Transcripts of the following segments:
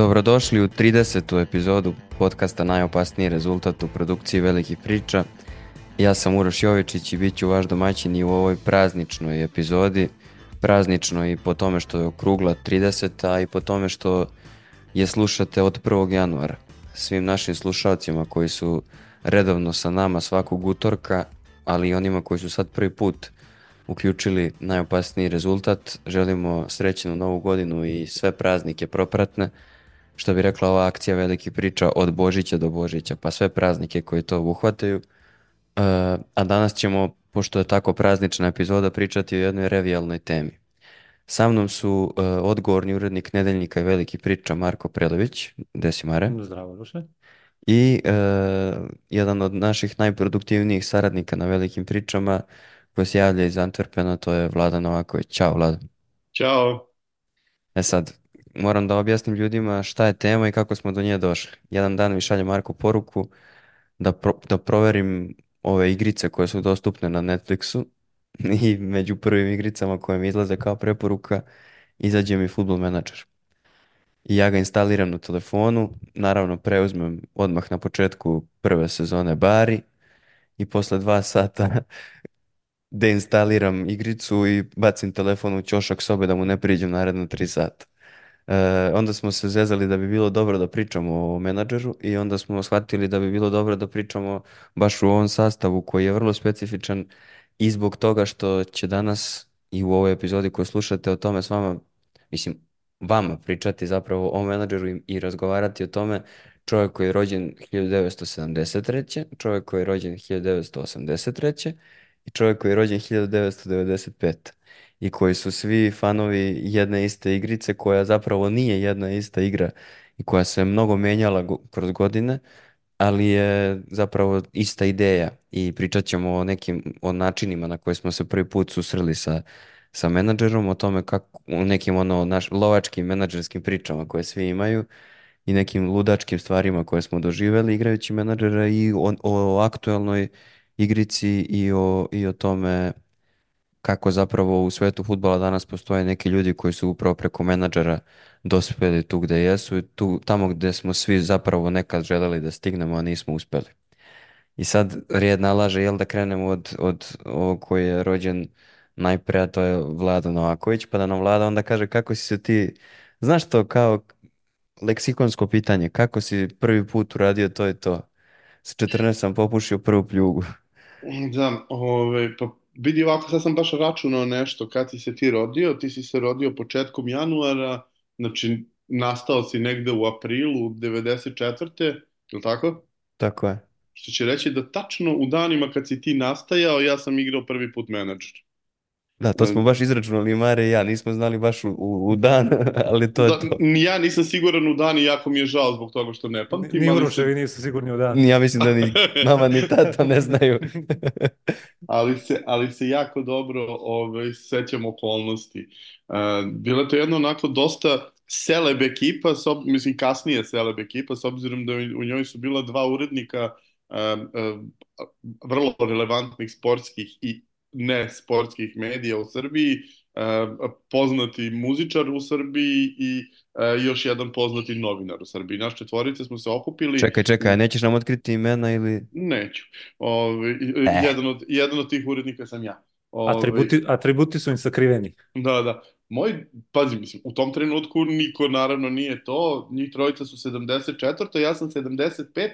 Dobrodošli u 30. epizodu podcasta Najopasniji rezultat u produkciji velikih priča. Ja sam Uroš Jovičić i bit ću vaš domaćin i u ovoj prazničnoj epizodi. Praznično i po tome što je okrugla 30. a i po tome što je slušate od 1. januara. Svim našim slušalcima koji su redovno sa nama svakog utorka, ali i onima koji su sad prvi put uključili najopasniji rezultat. Želimo srećenu novu godinu i sve praznike propratne. Što bi rekla ova akcija veliki priča od Božića do Božića, pa sve praznike koji to uhvataju. E, a danas ćemo, pošto je tako praznična epizoda, pričati o jednoj revijalnoj temi. Sa mnom su uh, odgovorni urednik Nedeljnika i veliki priča Marko Prelević. Gde si Mare? Zdravo, Duše. I uh, jedan od naših najproduktivnijih saradnika na velikim pričama koji se javlja iz Antwerpena, to je Vlada Novaković. Ćao Vlada. Ćao. E sad, moram da objasnim ljudima šta je tema i kako smo do nje došli. Jedan dan mi šalje Marko poruku da, pro, da proverim ove igrice koje su dostupne na Netflixu i među prvim igricama koje mi izlaze kao preporuka izađe mi Football Manager. I ja ga instaliram na telefonu, naravno preuzmem odmah na početku prve sezone Bari i posle dva sata deinstaliram igricu i bacim telefon u ćošak sobe da mu ne priđem naredno tri sata. E, onda smo se zezali da bi bilo dobro da pričamo o menadžeru i onda smo shvatili da bi bilo dobro da pričamo baš u ovom sastavu koji je vrlo specifičan i zbog toga što će danas i u ovoj epizodi koju slušate o tome s vama, mislim, vama pričati zapravo o menadžeru i, i razgovarati o tome čovjek koji je rođen 1973. čovjek koji je rođen 1983. i čovjek koji je rođen 1995. I koji su svi fanovi jedne iste igrice koja zapravo nije jedna ista igra i koja se mnogo menjala go kroz godine, ali je zapravo ista ideja i pričat ćemo o nekim o načinima na koje smo se prvi put susreli sa, sa menadžerom, o tome kako, o nekim ono naš, lovačkim menadžerskim pričama koje svi imaju i nekim ludačkim stvarima koje smo doživeli igrajući menadžera i o, o aktuelnoj igrici i o, i o tome kako zapravo u svetu futbola danas postoje neki ljudi koji su upravo preko menadžera dospeli tu gde jesu i tu, tamo gde smo svi zapravo nekad želeli da stignemo, a nismo uspeli. I sad rijed nalaže, jel da krenemo od, od ovog koji je rođen najpre, a to je Vlada Novaković, pa da nam Vlada onda kaže kako si se ti, znaš to kao leksikonsko pitanje, kako si prvi put uradio to i to? Sa 14 sam popušio prvu pljugu. Da, ove, pa vidi ovako, sad sam baš računao nešto, kad si se ti rodio, ti si se rodio početkom januara, znači nastao si negde u aprilu 94. je li tako? Tako je. Što će reći da tačno u danima kad si ti nastajao, ja sam igrao prvi put menadžer. Da, to smo baš izračunali Mare i ja, nismo znali baš u, u, dan, ali to je Da, to. ni ja nisam siguran u dan i jako mi je žao zbog toga što ne pamtim. Ni ali Uroševi se, nisu sigurni u dan. Ja mislim da ni mama ni tata ne znaju. ali se, ali se jako dobro ovaj, sećam okolnosti. Uh, bila je to jedna onako dosta seleb ekipa, s ob, mislim kasnije seleb ekipa, s obzirom da u njoj su bila dva urednika um, um, vrlo relevantnih sportskih i ne sportskih medija u Srbiji, uh, poznati muzičar u Srbiji i uh, još jedan poznati novinar u Srbiji. Naš četvorice smo se okupili. Čekaj, čekaj, nećeš nam otkriti imena ili... Neću. Ove, Eh. jedan, od, jedan od tih urednika sam ja. Ove, Atributi, atributi su im sakriveni. Da, da. Moj, pazi, mislim, u tom trenutku niko naravno nije to, njih trojica su 74. ja sam 75.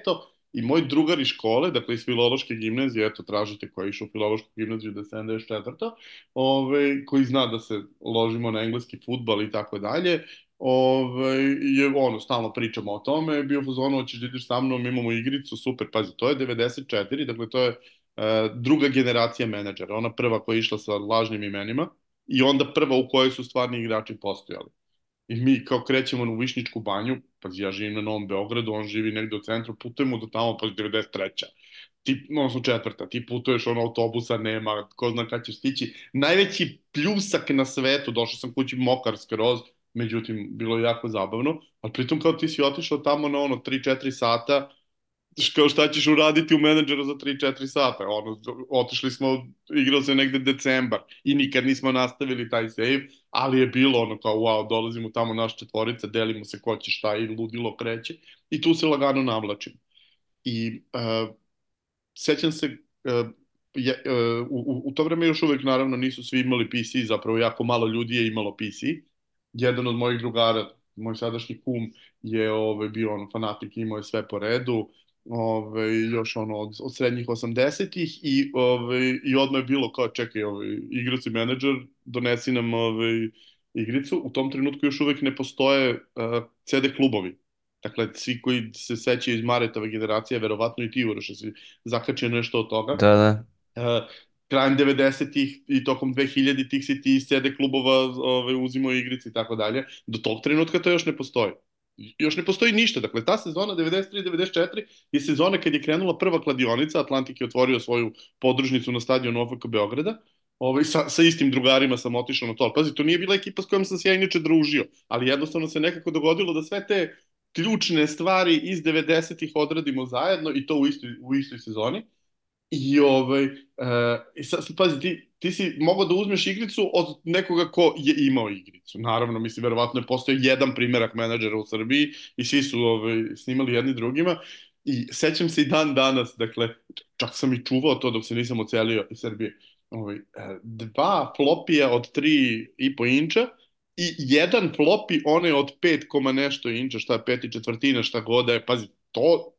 i moj drugar iz škole, dakle iz filološke gimnazije, eto tražite ko je išao u filološku gimnaziju da je 74. Ove, koji zna da se ložimo na engleski futbal i tako dalje, Ove, je ono, stalno pričamo o tome, bio u fazonu, hoćeš da ideš sa mnom, imamo igricu, super, pazi, to je 94, dakle to je e, druga generacija menadžera, ona prva koja je išla sa lažnim imenima i onda prva u kojoj su stvarni igrači postojali. I mi kao krećemo na Višničku banju, pa ja živim na Novom Beogradu, on živi negde u centru, putujemo do tamo, pa 93. Ti, odnosno četvrta, ti putuješ, ono autobusa nema, ko zna kad ćeš stići. Najveći pljusak na svetu, došao sam kući mokar skroz, međutim, bilo je jako zabavno, ali pritom kao ti si otišao tamo na ono 3-4 sata, kao šta ćeš uraditi u menadžeru za 3-4 sata, ono, otišli smo, igrao se negde decembar i nikad nismo nastavili taj save, ali je bilo ono kao wow, dolazimo tamo naš četvorica, delimo se ko će šta i ludilo kreće i tu se lagano navlačimo. I uh, sećam se uh, je, uh, u, u to vreme još uvek naravno nisu svi imali PC, zapravo jako malo ljudi je imalo PC. Jedan od mojih drugara, moj sadašnji kum, je ovaj, bio on fanatik, imao je sve po redu, ovaj, još ono od, od srednjih 80-ih i, ovaj, i odmah je bilo kao čekaj, ovaj, igrac i menadžer, donesi nam ovaj, igricu. U tom trenutku još uvek ne postoje uh, CD klubovi. Dakle, svi koji se sećaju iz Maretove generacije, verovatno i ti Uroša si zakačio nešto od toga. Da, da. Uh, krajem 90-ih i tokom 2000-ih si ti iz CD klubova ove, uzimao igrice i tako dalje. Do tog trenutka to još ne postoji još ne postoji ništa. Dakle, ta sezona 93-94 je sezona kad je krenula prva kladionica, Atlantik je otvorio svoju podružnicu na stadionu OFK Beograda, ovaj, sa, sa istim drugarima sam otišao na to. Pazi, to nije bila ekipa s kojom sam se ja inače družio, ali jednostavno se nekako dogodilo da sve te ključne stvari iz 90-ih odradimo zajedno i to u istoj, u istoj sezoni. I ovaj, uh, i sad, pazi, ti, ti si mogao da uzmeš igricu od nekoga ko je imao igricu. Naravno, mislim, verovatno je postao jedan primerak menadžera u Srbiji i svi su ovaj, snimali jedni drugima. I sećam se i dan danas, dakle, čak sam i čuvao to dok se nisam ocelio iz Srbije. Ovaj, e, dva flopija od 3,5 inča i jedan flopi one od 5, nešto inča, šta je peti četvrtina, šta god da je, pazi, to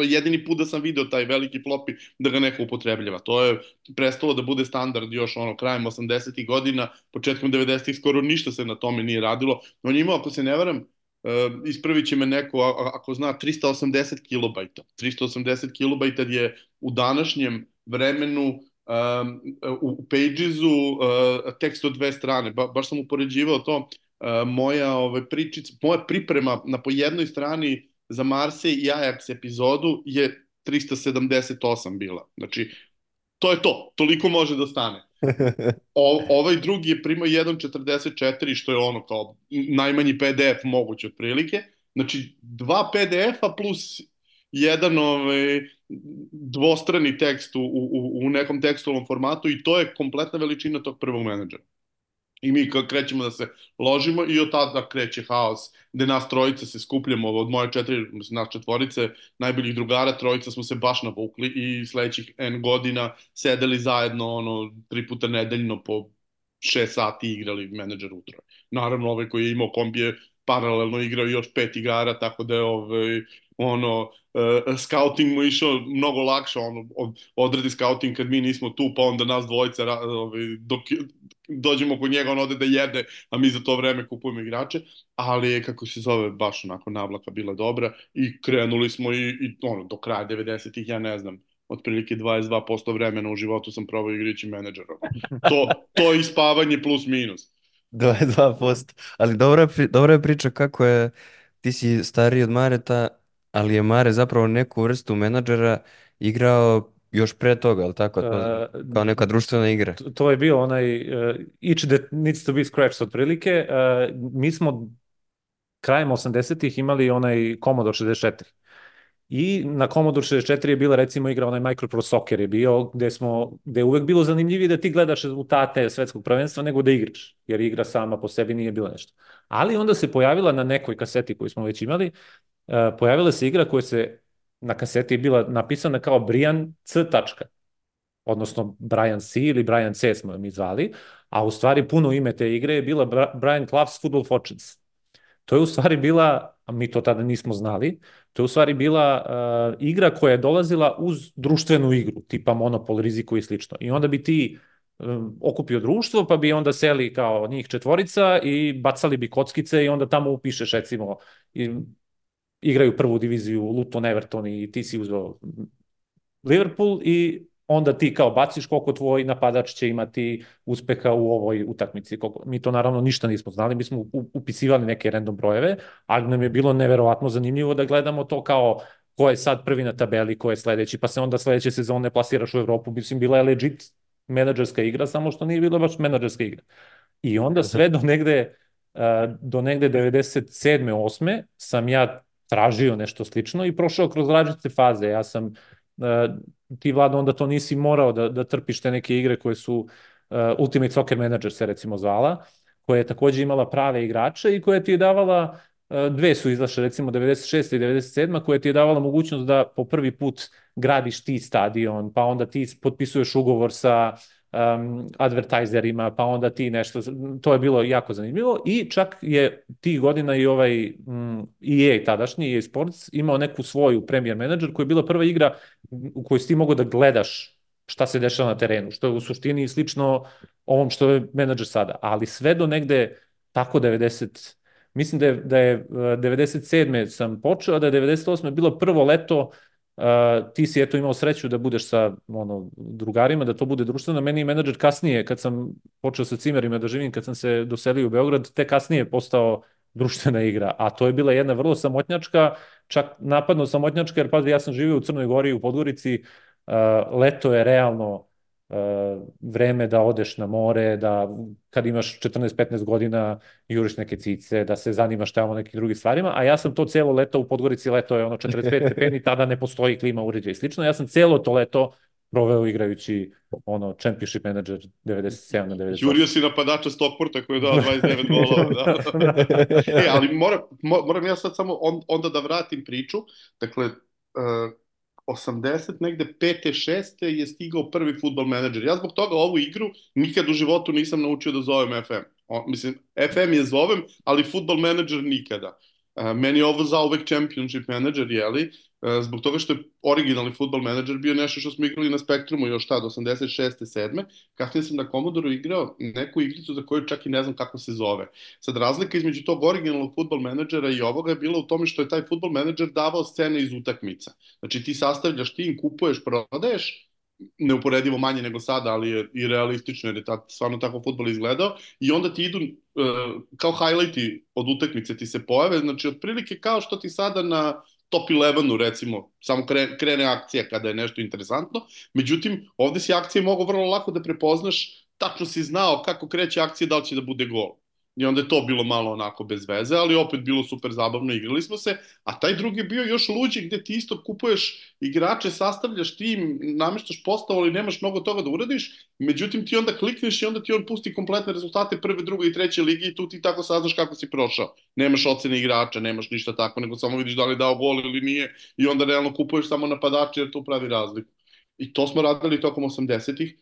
to je jedini put da sam video taj veliki flopi da ga neko upotrebljava. To je prestalo da bude standard još ono krajem 80. godina, početkom 90. skoro ništa se na tome nije radilo. On je imao, ako se ne varam, uh, ispravit će me neko, ako zna, 380 kilobajta. 380 kilobajta je u današnjem vremenu um, u Pagesu uh, tekst od dve strane. Ba, baš sam upoređivao to. Uh, moja ove, pričic, moja priprema na po jednoj strani za Marse i Ajax epizodu je 378 bila. Znači, to je to. Toliko može da stane. O, ovaj drugi je primao 1.44, što je ono kao najmanji PDF moguće otprilike. Znači, dva PDF-a plus jedan ovaj, dvostrani tekst u, u, u nekom tekstualnom formatu i to je kompletna veličina tog prvog menadžera. I mi krećemo da se ložimo i od tada kreće haos, gde nas trojice se skupljamo, od moje četiri, nas četvorice, najboljih drugara, trojica smo se baš navukli i sledećih N godina sedeli zajedno, ono, tri puta nedeljno po šest sati igrali menadžer utroje. Naravno, ovaj koji je imao kombije paralelno igrao još pet igara, tako da je ovaj, ono, uh, scouting mu išao mnogo lakše, ono, odradi scouting kad mi nismo tu, pa onda nas dvojica, ovaj, dok dođemo kod njega, on ode da jede, a mi za to vreme kupujemo igrače, ali je, kako se zove, baš onako navlaka bila dobra i krenuli smo i, i ono, do kraja 90-ih, ja ne znam, otprilike 22% vremena u životu sam probao igrići menadžera. To, to je ispavanje plus minus. 22%. Ali dobra, dobra je priča kako je, ti si stariji od Mareta, ali je Mare zapravo neku vrstu menadžera igrao još pre toga, ali tako? To, uh, kao neka društvena igra. To je bio onaj uh, each that needs to be scratched otprilike. Uh, mi smo krajem 80-ih imali onaj Commodore 64. I na Commodore 64 je bila recimo igra onaj Microprose Soccer je bio gde smo gde je uvek bilo zanimljivije da ti gledaš rezultate svetskog prvenstva nego da igraš, jer igra sama po sebi nije bila nešto. Ali onda se pojavila na nekoj kaseti koju smo već imali, pojavila se igra koja se na kaseti bila napisana kao Brian C. Tačka, odnosno Brian C. ili Brian C. smo mi zvali, a u stvari puno ime te igre je bila Brian Clough's Football Fortunes. To je u stvari bila, mi to tada nismo znali, to je u stvari bila uh, igra koja je dolazila uz društvenu igru, tipa Monopol, Riziko i slično. I onda bi ti um, okupio društvo, pa bi onda seli kao njih četvorica i bacali bi kockice i onda tamo upišeš recimo i igraju prvu diviziju Luton, Everton i ti si uzeo Liverpool i onda ti kao baciš koliko tvoj napadač će imati uspeha u ovoj utakmici. Koliko, mi to naravno ništa nismo znali, mi smo upisivali neke random brojeve, ali nam je bilo neverovatno zanimljivo da gledamo to kao ko je sad prvi na tabeli, ko je sledeći, pa se onda sledeće sezone plasiraš u Evropu. Mislim, bila je legit menadžerska igra, samo što nije bila baš menadžerska igra. I onda sve do negde, do negde 97. 8. sam ja tražio nešto slično i prošao kroz različite faze. Ja sam, uh, ti Vlado, onda to nisi morao da, da trpiš te neke igre koje su uh, Ultimate Soccer Manager se recimo zvala, koja je takođe imala prave igrače i koja ti je davala, e, dve su izašle, recimo 96. i 97. koja ti je davala mogućnost da po prvi put gradiš ti stadion, pa onda ti potpisuješ ugovor sa um, advertajzerima, pa onda ti nešto, to je bilo jako zanimljivo i čak je tih godina i ovaj um, EA tadašnji, EA Sports, imao neku svoju premier menadžer koja je bila prva igra u kojoj si ti mogo da gledaš šta se dešava na terenu, što je u suštini slično ovom što je menadžer sada, ali sve do negde tako 90 mislim da je, da je 97. sam počeo, da je 98. bilo prvo leto Uh, ti si eto imao sreću da budeš sa ono, drugarima, da to bude društveno. Meni je menadžer kasnije, kad sam počeo sa cimerima da živim, kad sam se doselio u Beograd, te kasnije postao društvena igra, a to je bila jedna vrlo samotnjačka, čak napadno samotnjačka, jer pazi, ja sam živio u Crnoj Gori, u Podgorici, uh, leto je realno vreme da odeš na more, da kad imaš 14-15 godina juriš neke cice, da se zanimaš tamo nekim drugim stvarima, a ja sam to celo leto u Podgorici, leto je ono 45 stepeni, tada ne postoji klima uređaj i slično, ja sam celo to leto proveo igrajući ono Championship Manager 97 na 98. Jurio si napadača Stockporta koji je dao 29 golova. Da. e, ali moram, moram ja sad samo on, onda da vratim priču. Dakle, uh, 80, negde 5. 6. je stigao prvi futbol menadžer. Ja zbog toga ovu igru nikad u životu nisam naučio da zovem FM. O, mislim, FM je zovem, ali futbol menadžer nikada. Uh, meni je ovo zauvek championship menadžer, jeli? E, zbog toga što je originalni futbol menadžer bio nešto što smo igrali na Spektrumu još tad, 86. 7. Kasnije sam na Commodore igrao neku igricu za koju čak i ne znam kako se zove. Sad, razlika između tog originalnog futbol menadžera i ovoga je bila u tome što je taj futbol menadžer davao scene iz utakmica. Znači, ti sastavljaš tim, kupuješ, prodaješ, neuporedivo manje nego sada, ali je i realistično jer je tad stvarno tako futbol izgledao i onda ti idu uh, kao highlighti od utakmice ti se pojave, znači otprilike kao što ti sada na top 11-u recimo, samo krene, akcija kada je nešto interesantno, međutim ovde si akcije mogu vrlo lako da prepoznaš, tačno si znao kako kreće akcija, da li će da bude gol. I onda je to bilo malo onako bez veze, ali opet bilo super zabavno, igrali smo se, a taj drugi je bio još luđi gde ti isto kupuješ igrače, sastavljaš tim, nameštaš postavu, ali nemaš mnogo toga da uradiš, međutim ti onda klikneš i onda ti on pusti kompletne rezultate prve, druge i treće lige i tu ti tako saznaš kako si prošao. Nemaš ocene igrača, nemaš ništa tako, nego samo vidiš da li dao gol ili nije i onda realno kupuješ samo napadače jer to pravi razliku. I to smo radili tokom 80-ih,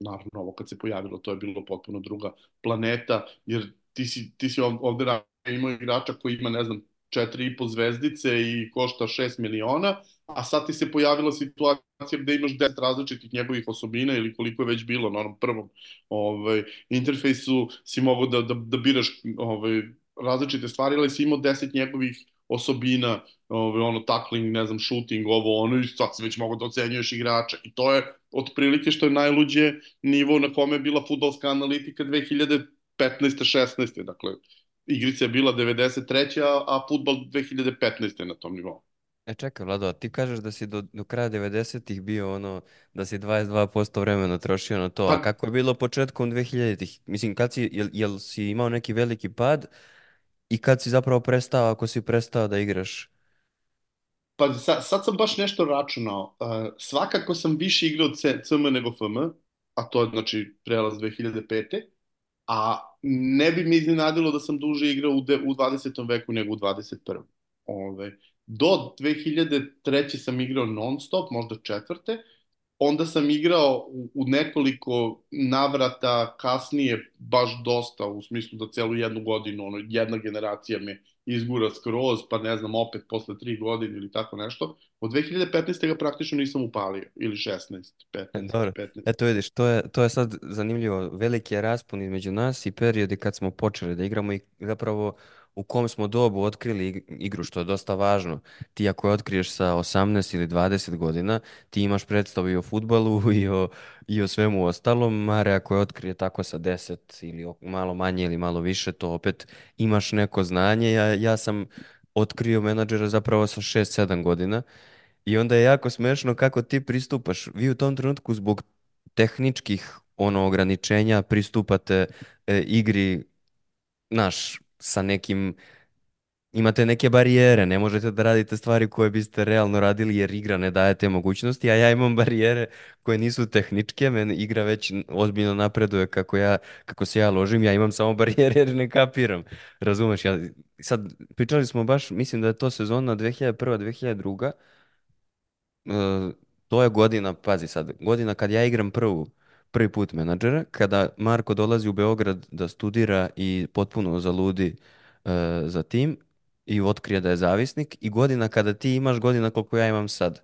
naravno ovo kad se pojavilo to je bilo potpuno druga planeta, jer ti si, ti si ovde imao igrača koji ima, ne znam, četiri i po zvezdice i košta 6 miliona, a sad ti se pojavila situacija gde imaš 10 različitih njegovih osobina ili koliko je već bilo na onom prvom ovaj, interfejsu si mogao da, da, da biraš ovaj, različite stvari, ali si imao 10 njegovih osobina, ovaj, ono, tackling, ne znam, shooting, ovo, ono, i sad si već mogo da ocenjuješ igrača. I to je otprilike što je najluđe nivo na kome je bila futbolska analitika 2000 15. 16. Dakle, igrica je bila 93. a, a futbol 2015. na tom nivou. E čekaj, Vlado, ti kažeš da si do, do kraja 90-ih bio ono, da si 22% vremena trošio na to, pa, a kako je bilo početkom 2000-ih? Mislim, kad si, jel, jel si imao neki veliki pad i kad si zapravo prestao, ako si prestao da igraš? Pa sad, sad sam baš nešto računao. Uh, svakako sam više igrao CM nego FM, a to je znači prelaz 2005 a ne bi mi iznenadilo da sam duže igrao u, de, u 20. veku nego u 21. Ove, do 2003. sam igrao non stop, možda četvrte, onda sam igrao u, u nekoliko navrata kasnije baš dosta, u smislu da celu jednu godinu, ono, jedna generacija me izgura skroz, pa ne znam, opet posle tri godine ili tako nešto. Od 2015. ga praktično nisam upalio, ili 16, 15, Dobro. 15. Eto vidiš, to je, to je sad zanimljivo. Veliki je raspon između nas i periodi kad smo počeli da igramo i zapravo u kom smo dobu otkrili igru, što je dosta važno. Ti ako je otkriješ sa 18 ili 20 godina, ti imaš predstavu i o futbalu i o, i o svemu ostalom. Mare ako je otkrije tako sa 10 ili malo manje ili malo više, to opet imaš neko znanje. Ja, ja sam otkrio menadžera zapravo sa 6-7 godina i onda je jako smešno kako ti pristupaš. Vi u tom trenutku zbog tehničkih ono ograničenja pristupate e, igri naš sa nekim imate neke barijere, ne možete da radite stvari koje biste realno radili jer igra ne daje te mogućnosti, a ja imam barijere koje nisu tehničke, meni igra već ozbiljno napreduje kako ja, kako se ja ložim, ja imam samo barijere jer ne kapiram, razumeš, ja, sad pričali smo baš, mislim da je to sezona 2001-2002, e, to je godina, pazi sad, godina kad ja igram prvu, prvi put menadžera, kada Marko dolazi u Beograd da studira i potpuno zaludi e, za tim i otkrije da je zavisnik i godina kada ti imaš godina koliko ja imam sad.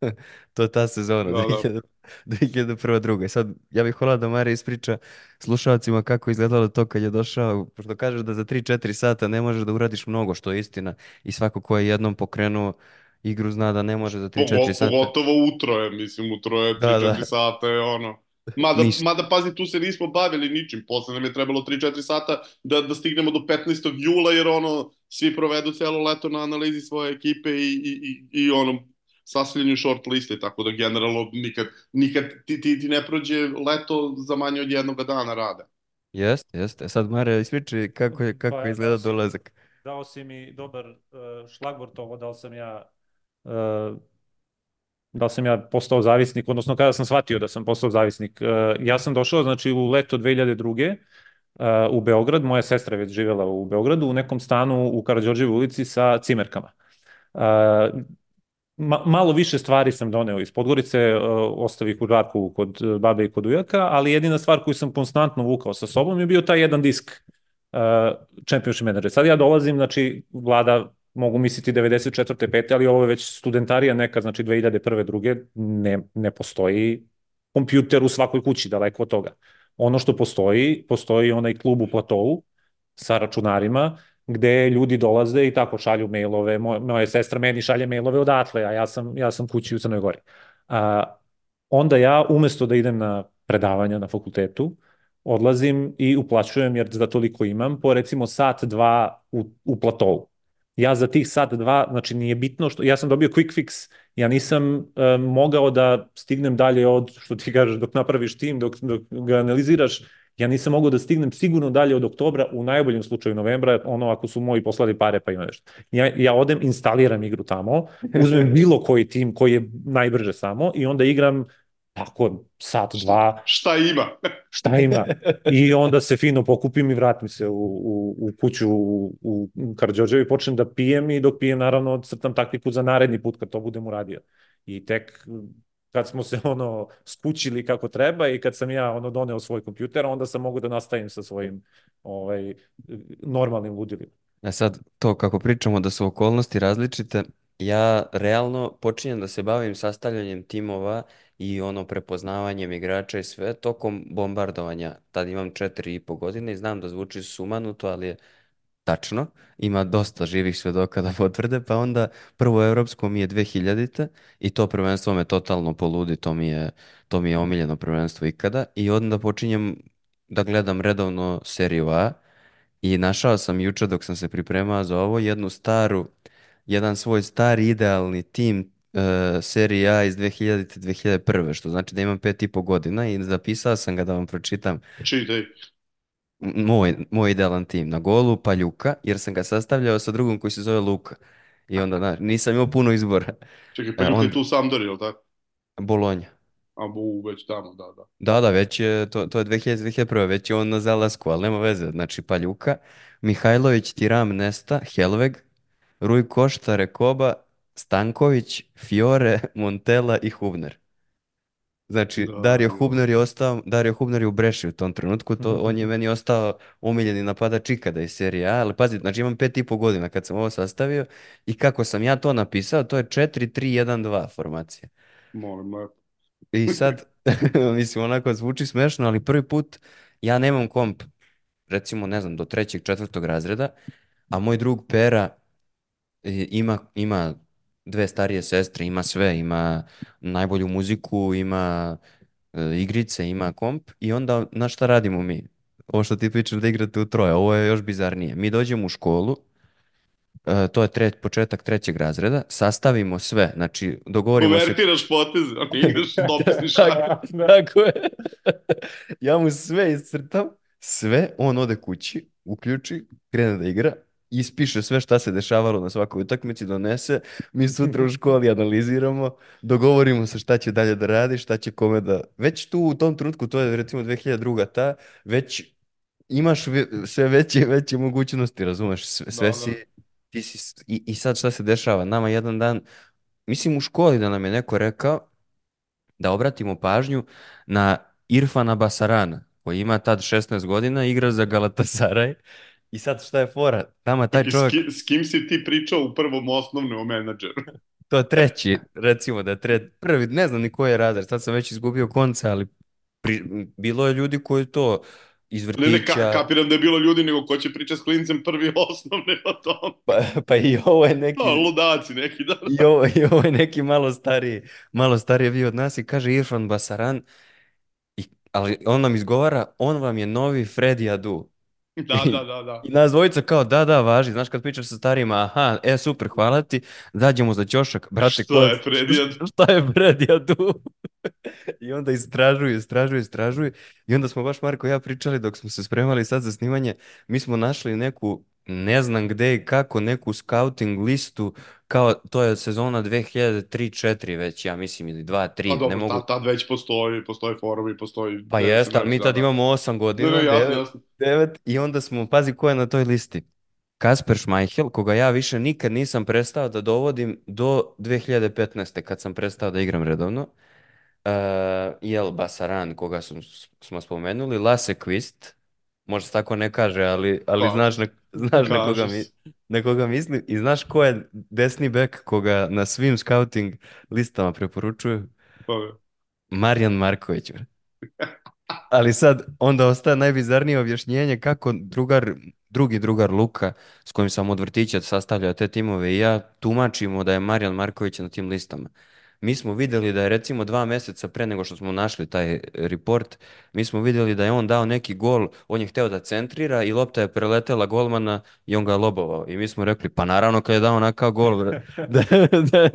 To je ta sezona, Da, da. 2000 2001. druga. Sad, ja bih volao da Marija ispriča slušalcima kako je izgledalo to kad je došao, pošto kažeš da za 3-4 sata ne možeš da uradiš mnogo, što je istina. I svako ko je jednom pokrenuo igru zna da ne može za 3-4 Pogo- sata. Pogotovo utro je, mislim, utro je Da, 3-4 da. sata je ono. Mada, Ništa. mada, pazi, tu se nismo bavili ničim, posle nam je trebalo 3-4 sata da, da stignemo do 15. jula, jer ono, svi provedu celo leto na analizi svoje ekipe i, i, i, i ono, sastavljanju short liste, tako da generalno nikad, nikad ti, ti, ti ne prođe leto za manje od jednog dana rada. Jeste, jeste. Sad Marija ispričaj kako je, kako Pa, izgleda dolazak. Dao si mi dobar uh, šlagvort ovo, da li sam ja uh, da sam ja postao zavisnik, odnosno kada sam shvatio da sam postao zavisnik. Uh, ja sam došao, znači, u leto 2002. Uh, u Beograd, moja sestra je već živjela u Beogradu, u nekom stanu u Karadžorđevoj ulici sa cimerkama. Ma, malo više stvari sam doneo iz Podgorice, ostavih u žarku kod babe i kod ujaka, ali jedina stvar koju sam konstantno vukao sa sobom je bio taj jedan disk Championship Manager. Sad ja dolazim, znači, vlada mogu misliti 94. 5. ali ovo je već studentarija neka, znači 2001. druge, ne, ne postoji kompjuter u svakoj kući, daleko od toga. Ono što postoji, postoji onaj klub u platovu sa računarima, gde ljudi dolaze i tako šalju mailove, moja, moja sestra meni šalje mailove odatle, a ja sam, ja sam kući u Crnoj Gori. A, onda ja, umesto da idem na predavanja na fakultetu, odlazim i uplaćujem, jer za toliko imam, po recimo sat, dva u, u platovu. Ja za tih sat, dva, znači nije bitno što, ja sam dobio quick fix, ja nisam e, mogao da stignem dalje od, što ti kažeš, dok napraviš tim, dok, dok ga analiziraš, ja nisam mogao da stignem sigurno dalje od oktobra, u najboljem slučaju novembra, ono ako su moji poslali pare pa ima nešto. Ja, ja odem, instaliram igru tamo, uzmem bilo koji tim koji je najbrže samo i onda igram tako sat, dva, Šta ima? šta ima. I onda se fino pokupim i vratim se u, u, u kuću u, u Karđorđevi i počnem da pijem i dok pijem naravno crtam taktiku za naredni put kad to budem uradio. I tek kad smo se ono skućili kako treba i kad sam ja ono doneo svoj kompjuter, onda sam mogu da nastavim sa svojim ovaj, normalnim ludilima. A sad, to kako pričamo da su okolnosti različite, ja realno počinjem da se bavim sastavljanjem timova i ono prepoznavanjem igrača i sve tokom bombardovanja. Tad imam četiri i po godine i znam da zvuči sumanuto, ali je tačno. Ima dosta živih svedoka da potvrde, pa onda prvo evropsko mi je 2000-te i to prvenstvo me totalno poludi, to mi je, to mi je omiljeno prvenstvo ikada i onda počinjem da gledam redovno seriju A i našao sam juče dok sam se pripremao za ovo jednu staru, jedan svoj stari idealni tim uh, serije A iz 2000. 2001. što znači da imam pet i po godina i zapisao sam ga da vam pročitam Čitaj. Moj, moj idealan tim. Na golu Paljuka, jer sam ga sastavljao sa drugom koji se zove Luka. I onda, znaš, nisam imao puno izbora. Čekaj, pa je tu Sampdori, ili tako? Bolonja. A bu, već tamo, da, da. Da, da, već je, to, to je 2000, 2001. Već je on na zalasku, ali nema veze. Znači, Paljuka, Mihajlović, Tiram, Nesta, Helveg, Ruj Košta, Rekoba, Stanković, Fiore, Montella i Hubner. Znači, Da, Dario da. Hubner je ostao, Dario Hubner je u Breši u tom trenutku, to, on je meni ostao omiljeni napadač ikada iz serije A, ali pazi, znači imam pet i po godina kad sam ovo sastavio i kako sam ja to napisao, to je 4-3-1-2 formacija. Molim. I sad, mislim, onako zvuči smešno, ali prvi put ja nemam komp, recimo, ne znam, do trećeg, četvrtog razreda, a moj drug Pera ima, ima dve starije sestre, ima sve, ima najbolju muziku, ima e, igrice, ima komp i onda, na šta radimo mi? Ovo što ti pričaš da igrate u troje, ovo je još bizarnije. Mi dođemo u školu, e, to je tre, početak trećeg razreda, sastavimo sve, znači dogovorimo se... Konvertiraš poteze, a ne igraš dopisni. Tako, tako je. Ja mu sve iscrtam, sve, on ode kući, uključi, krene da igra ispiše sve šta se dešavalo na svakoj utakmici, donese, mi sutra u školi analiziramo, dogovorimo se šta će dalje da radi, šta će kome da... Već tu u tom trenutku, to je recimo 2002. ta, već imaš ve- sve veće i veće mogućnosti, razumeš, sve, sve Da, si, da. ti si, i, i sad šta se dešava, nama jedan dan, mislim u školi da nam je neko rekao da obratimo pažnju na Irfana Basarana, koji ima tad 16 godina, igra za Galatasaray i sad šta je fora, tamo taj čovjek, s kim si ti pričao u prvom osnovnom o menadžeru? to je treći, recimo da je tre, prvi, ne znam ni koji je razred, sad sam već izgubio konce, ali pri- bilo je ljudi koji to iz Ne, ne, ka, vrtića, kapiram da je bilo ljudi, nego ko će pričati s klincem prvi osnovne o tom. pa, pa i ovo je neki, Da, ludaci neki, da. i ovo, i ovo je neki malo stariji, malo stariji bio od nas i kaže Irfan Basaran, i, ali on nam izgovara, on vam je novi Freddy Adu. Da, da, da, da. I nas dvojica kao, da, da, važi. Znaš kad pričaš sa starijima, aha, e, super, hvala ti, dađemo za ćošak. Brate, Što ko je Freddy Adu? Šta je Freddy Adu? I onda istražuju, istražuju, istražuju. I onda smo baš Marko i ja pričali dok smo se spremali sad za snimanje. Mi smo našli neku, ne znam gde i kako, neku scouting listu, kao to je sezona 2003-4 već, ja mislim, ili 2-3, Pa ne dobro, mogu... tad, tad već postoji, postoje forum postoji... Pa jeste, mi tad da, imamo 8 godina, Ne, ne, jasno, devet- jasno. devet, i onda smo, pazi ko je na toj listi. Kasper Schmeichel, koga ja više nikad nisam prestao da dovodim do 2015. kad sam prestao da igram redovno. Uh, Jel Basaran, koga sam, smo spomenuli, Lasse Kvist, možda se tako ne kaže, ali, ali Pa, znaš, na, znaš na koga, mi, na koga mislim. I znaš ko je desni bek koga na svim scouting listama preporučuju? Marijan Marković. Ali sad onda ostaje najbizarnije objašnjenje kako drugar, drugi drugar Luka s kojim sam od vrtića sastavljao te timove i ja tumačimo da je Marijan Marković na tim listama. Mi smo vidjeli da je recimo dva mjeseca pre nego što smo našli taj report, mi smo vidjeli da je on dao neki gol, on je hteo da centrira i lopta je preletela golmana i on ga je lobovao. I mi smo rekli, pa naravno kad je dao onakav gol, da, da,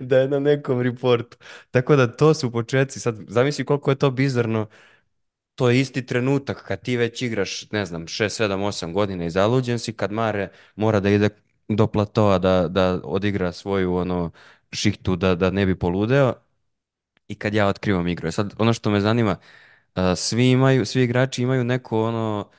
da je na nekom reportu. Tako da to su početci. Sad zamisli koliko je to bizarno. To je isti trenutak kad ti već igraš, ne znam, 6, 7, 8 godina i zaluđen si, kad Mare mora da ide do platoa da, da odigra svoju ono šihtu da, da ne bi poludeo i kad ja otkrivam igru. E Sad ono što me zanima, a, svi imaju, svi igrači imaju neko ono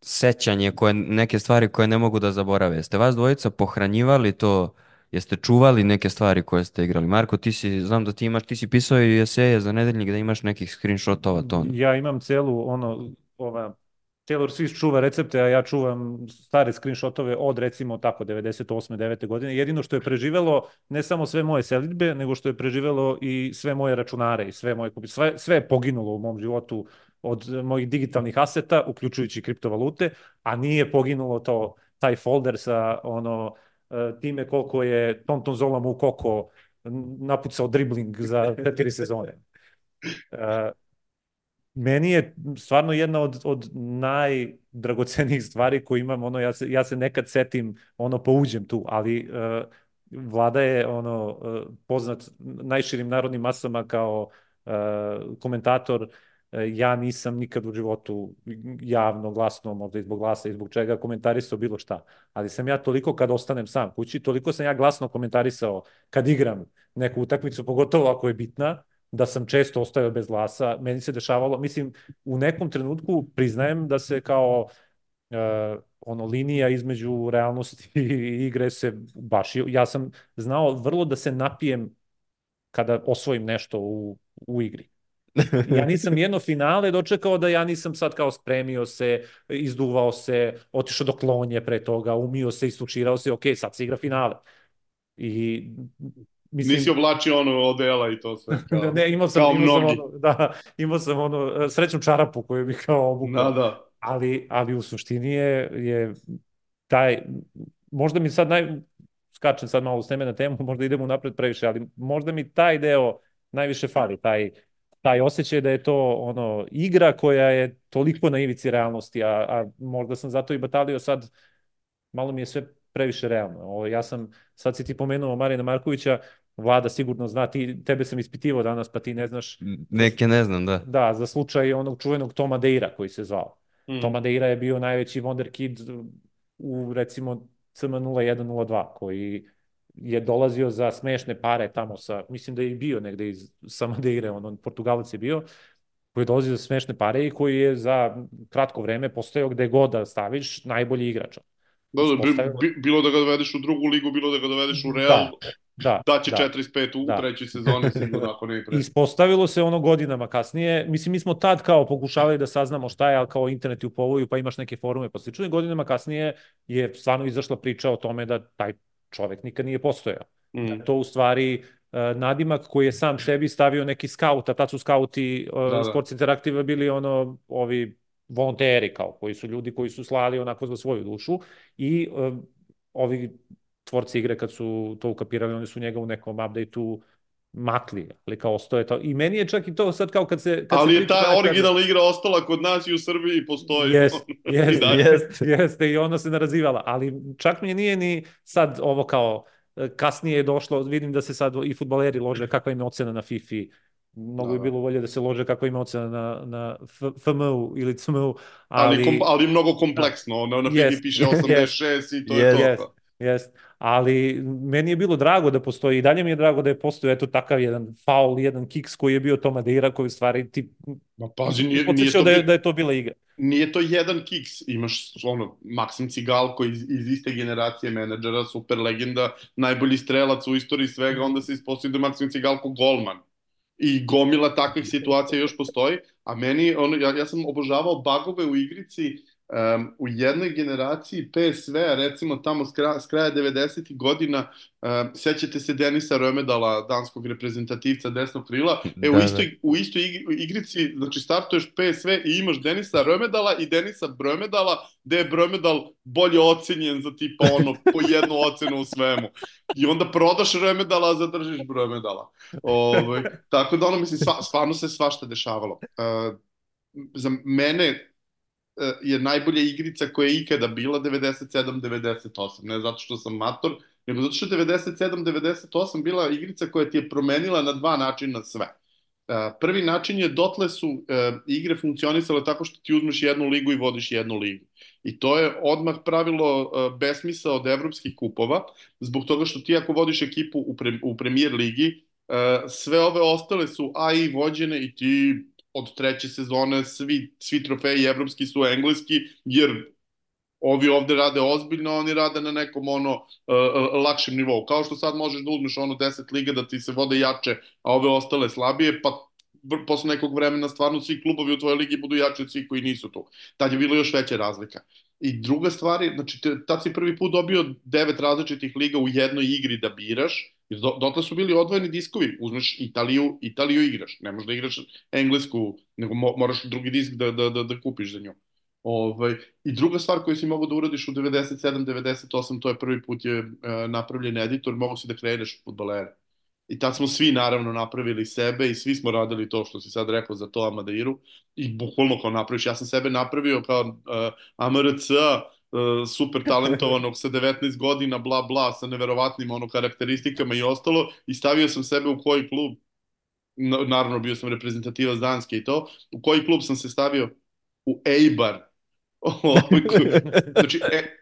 sećanje koje, neke stvari koje ne mogu da zaborave. Jeste vas dvojica pohranjivali to, jeste čuvali neke stvari koje ste igrali? Marko, ti si, znam da ti imaš, ti si pisao i eseje za nedeljnik da imaš nekih screenshotova to. Ja imam celu, ono, ova, Taylor Swift čuva recepte, a ja čuvam stare screenshotove od recimo tako 98. 9. godine. Jedino što je preživelo ne samo sve moje selitbe, nego što je preživelo i sve moje računare i sve moje kupi. Sve, sve je poginulo u mom životu od mojih digitalnih aseta, uključujući kriptovalute, a nije poginulo to taj folder sa ono e, time koliko je Tonton Zola mu Koko napucao dribling za četiri sezone. E, meni je stvarno jedna od, od najdragocenijih stvari koju imam, ono, ja se, ja se nekad setim, ono, pouđem tu, ali uh, Vlada je, ono, uh, poznat najširim narodnim masama kao uh, komentator, ja nisam nikad u životu javno, glasno, možda i zbog glasa i zbog čega komentarisao bilo šta, ali sam ja toliko kad ostanem sam kući, toliko sam ja glasno komentarisao kad igram neku utakmicu, pogotovo ako je bitna, da sam često ostajao bez glasa, meni se dešavalo, mislim, u nekom trenutku priznajem da se kao uh, ono linija između realnosti i igre se baš, ja sam znao vrlo da se napijem kada osvojim nešto u, u igri. Ja nisam jedno finale dočekao da ja nisam sad kao spremio se, izduvao se, otišao do klonje pre toga, umio se, istučirao se, ok, sad se igra finale. I Mislim, Nisi oblačio ono odela i to sve. Kao, ne, imao sam, kao imao mnogi. sam ono, da, imao sam ono, srećnu čarapu koju bih kao obukao. Da, da. Ali, ali u suštini je, je taj, možda mi sad naj, skačem sad malo s teme na temu, možda idemo napred previše, ali možda mi taj deo najviše fali, taj, taj osjećaj da je to ono igra koja je toliko na ivici realnosti, a, a možda sam zato i batalio sad, malo mi je sve previše realno. O, ja sam, sad si ti pomenuo Marina Markovića, Vlada sigurno zna, ti, tebe sam ispitivao danas, pa ti ne znaš. Neke ne znam, da. Da, za slučaj onog čuvenog Toma Deira koji se zvao. Mm. Toma Deira je bio najveći wonderkid u recimo CM0102 koji je dolazio za smešne pare tamo sa, mislim da je i bio negde iz, sa Madeire, on, on Portugalac je bio, koji je dolazio za smešne pare i koji je za kratko vreme postojao gde god da staviš najbolji igrač. Da, da, bi, bilo da ga dovedeš u drugu ligu, bilo da ga dovedeš u Real, da, da, će da, 45 u da. trećoj sezoni sigurno ako ne i pre. Ispostavilo se ono godinama kasnije, mislim mi smo tad kao pokušavali da saznamo šta je, ali kao internet u povoju pa imaš neke forume pa slično i godinama kasnije je stvarno izašla priča o tome da taj čovek nikad nije postojao. Mm. Da to u stvari uh, nadimak koji je sam sebi stavio neki skaut, a tad su skauti uh, da, da. Sports Interactive bili ono, ovi volonteri kao, koji su ljudi koji su slali onako za svoju dušu i uh, ovi tvorci igre kad su to ukapirali, oni su njega u nekom update-u makli, ali kao ostoje to. I meni je čak i to sad kao kad se... Kad ali se je ta originalna igra ostala kod nas i u Srbiji postoji. Jest, jest, jest, jeste i ona se narazivala, ali čak mi je nije ni sad ovo kao kasnije je došlo, vidim da se sad i futbaleri lože kakva im je ocena na FIFA Mnogo da, bi bilo bolje da se lože kakva ima ocena na, na FMU ili CMU. Ali, ali, kom, ali mnogo kompleksno, da. na, na yes, piše 86 yes, i to yes, je to. Yes, yes. Ali meni je bilo drago da postoji i dalje mi je drago da je postoji eto takav jedan faul, jedan kiks koji je bio to Madeira koji u stvari ti Ma pazi, nije, nije to, da, je, da je to bila igra. Nije to jedan kiks, imaš ono, Maksim Cigal koji iz, iz iste generacije menadžera, super legenda, najbolji strelac u istoriji svega, onda se ispostavio da je Maksim Cigal ko golman i gomila takvih situacija još postoji, a meni, ono, ja, ja sam obožavao bagove u igrici um, u jednoj generaciji PSV, recimo tamo s kraja, s kraja 90. godina, um, sećate se Denisa Römedala, danskog reprezentativca desnog krila, e, u, da, istoj, da. u istoj igrici, znači startuješ PSV i imaš Denisa Römedala i Denisa Brömedala, gde je Brömedal bolje ocenjen za tipa ono, po jednu ocenu u svemu. I onda prodaš Römedala, a zadržiš Brömedala. Ove, ovaj, tako da ono, mislim, sva, stvarno se svašta dešavalo. Uh, za mene je najbolja igrica koja je ikada bila 97-98. Ne zato što sam mator, nego zato što je 97-98 bila igrica koja ti je promenila na dva načina sve. E, prvi način je dotle su e, igre funkcionisale tako što ti uzmeš jednu ligu i vodiš jednu ligu. I to je odmah pravilo besmisa od evropskih kupova, zbog toga što ti ako vodiš ekipu u, u premier ligi, sve ove ostale su A i vođene i ti od treće sezone svi, svi trofeji evropski su engleski, jer ovi ovde rade ozbiljno, oni rade na nekom ono uh, lakšem nivou. Kao što sad možeš da uzmeš ono 10 liga da ti se vode jače, a ove ostale slabije, pa posle nekog vremena stvarno svi klubovi u tvojoj ligi budu jači od svih koji nisu tu. Tad je bilo još veća razlika. I druga stvar je, znači, tad si prvi put dobio devet različitih liga u jednoj igri da biraš, Jer do, dotle su bili odvojeni diskovi, uzmeš Italiju, Italiju igraš, ne možeš da igraš englesku, nego mo, moraš drugi disk da, da, da, da kupiš za nju. Ovaj, I druga stvar koju si mogao da uradiš u 97-98, to je prvi put je uh, napravljen editor, mogo si da kreneš futbolere. I tad smo svi naravno napravili sebe i svi smo radili to što si sad rekao za to Amadeiru i bukvalno kao napraviš, ja sam sebe napravio kao uh, AMRC, uh, super talentovanog sa 19 godina, bla bla, sa neverovatnim ono karakteristikama i ostalo i stavio sam sebe u koji klub, naravno bio sam reprezentativac Danske i to, u koji klub sam se stavio? U Eibar. znači, e, E,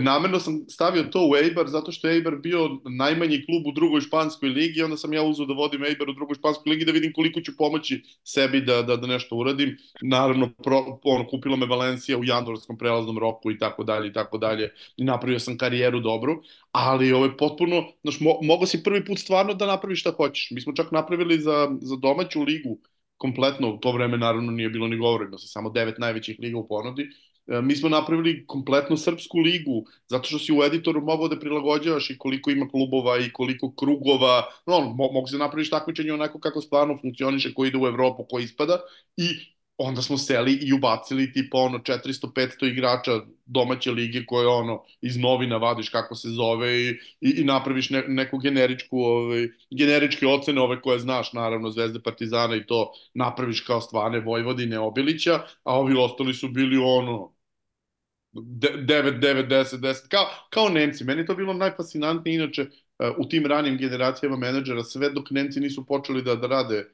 namerno sam stavio to u Eibar zato što je Eibar bio najmanji klub u drugoj španskoj ligi onda sam ja uzeo da vodim Eibar u drugoj španskoj ligi da vidim koliko ću pomoći sebi da, da, da nešto uradim. Naravno, pro, ono, kupila me Valencija u jandorskom prelaznom roku i tako dalje i tako dalje i napravio sam karijeru dobru, ali ovo je potpuno, znaš, mo, mogo si prvi put stvarno da napraviš šta hoćeš. Mi smo čak napravili za, za domaću ligu kompletno, u to vreme naravno nije bilo ni govora, ima se samo devet najvećih liga u ponudi, E, mi smo napravili kompletnu srpsku ligu, zato što si u editoru mogao da prilagođavaš i koliko ima klubova i koliko krugova, no, mo mogu se napraviš takmičenje onako kako stvarno funkcioniše, ko ide u Evropu, ko ispada, i onda smo seli i ubacili tipa ono 400-500 igrača domaće lige koje ono iz novina vadiš kako se zove i, i, i napraviš ne, neku generičku ovaj, generičke ocene ove koje znaš naravno Zvezde Partizana i to napraviš kao stvarne Vojvodine Obilića a ovi ostali su bili ono 9, 9, 10, 10, kao, kao Nemci. Meni to bilo najfascinantnije, inače, uh, u tim ranim generacijama menadžera, sve dok Nemci nisu počeli da, da rade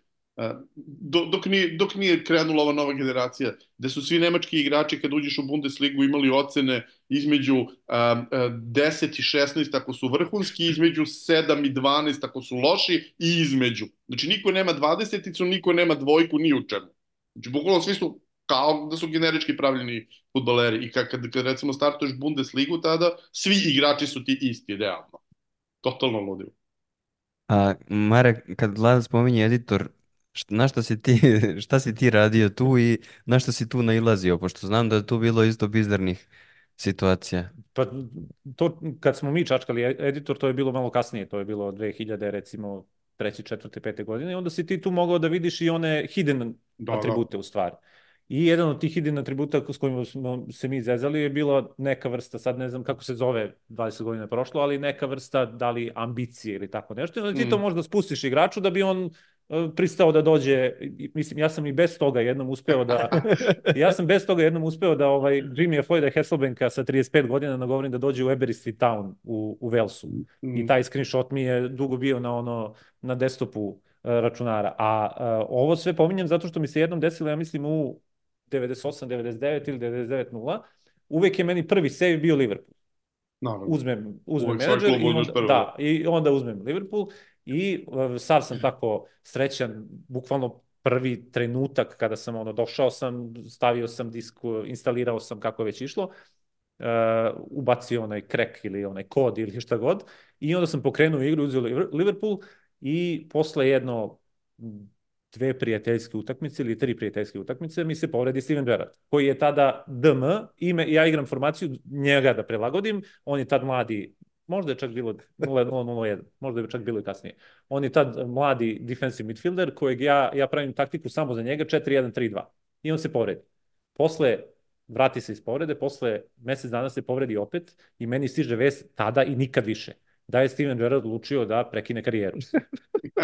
dok nije, dok nije krenula ova nova generacija, gde su svi nemački igrači kad uđeš u Bundesligu imali ocene između um, 10 i 16 ako su vrhunski, između 7 i 12 ako su loši i između. Znači niko nema 20-icu, niko nema dvojku ni u čemu. Znači bukvalno svi su kao da su generički pravljeni futbaleri i kad, kad, kad recimo startuješ Bundesligu tada, svi igrači su ti isti, idealno. Totalno ludilo. A Marek, kad Vlada spominje editor, na šta si ti, šta si ti radio tu i na šta si tu nailazio, pošto znam da je tu bilo isto bizarnih situacija. Pa to kad smo mi čačkali e, editor, to je bilo malo kasnije, to je bilo 2000 recimo treći, četvrte, pete godine i onda si ti tu mogao da vidiš i one hidden da, da. atribute da. u stvari. I jedan od tih hidden atributa s kojima smo se mi zezali je bila neka vrsta, sad ne znam kako se zove, 20 godina prošlo, ali neka vrsta, da li ambicije ili tako nešto. I onda ti mm. to možda spustiš igraču da bi on E, pristao da dođe, mislim, ja sam i bez toga jednom uspeo da, ja sam bez toga jednom uspeo da ovaj, Jimmy Floyda Hasselbanka sa 35 godina nagovorim da dođe u Aberystwyth Town u, u Velsu. Mm. I taj screenshot mi je dugo bio na ono, na desktopu uh, računara. A uh, ovo sve pominjem zato što mi se jednom desilo, ja mislim, u 98, 99 ili 99 0, uvek je meni prvi save bio Liverpool. Naravno. Uzmem, uzmem menadžer i onda, da, i onda uzmem Liverpool I e, sad sam tako srećan, bukvalno prvi trenutak kada sam ono došao sam, stavio sam disk, instalirao sam kako je već išlo, uh, ubacio onaj krek ili onaj kod ili šta god i onda sam pokrenuo igru, uzeo Liverpool i posle jedno dve prijateljske utakmice ili tri prijateljske utakmice mi se povredi Steven Gerrard, koji je tada DM, ime, ja igram formaciju njega da prilagodim, on je tad mladi možda je čak bilo 0-0-1, možda je čak bilo i kasnije. On je tad mladi defensive midfielder kojeg ja, ja pravim taktiku samo za njega 4-1-3-2 i on se povredi. Posle vrati se iz povrede, posle mesec dana se povredi opet i meni stiže vest tada i nikad više da je Steven Gerrard odlučio da prekine karijeru.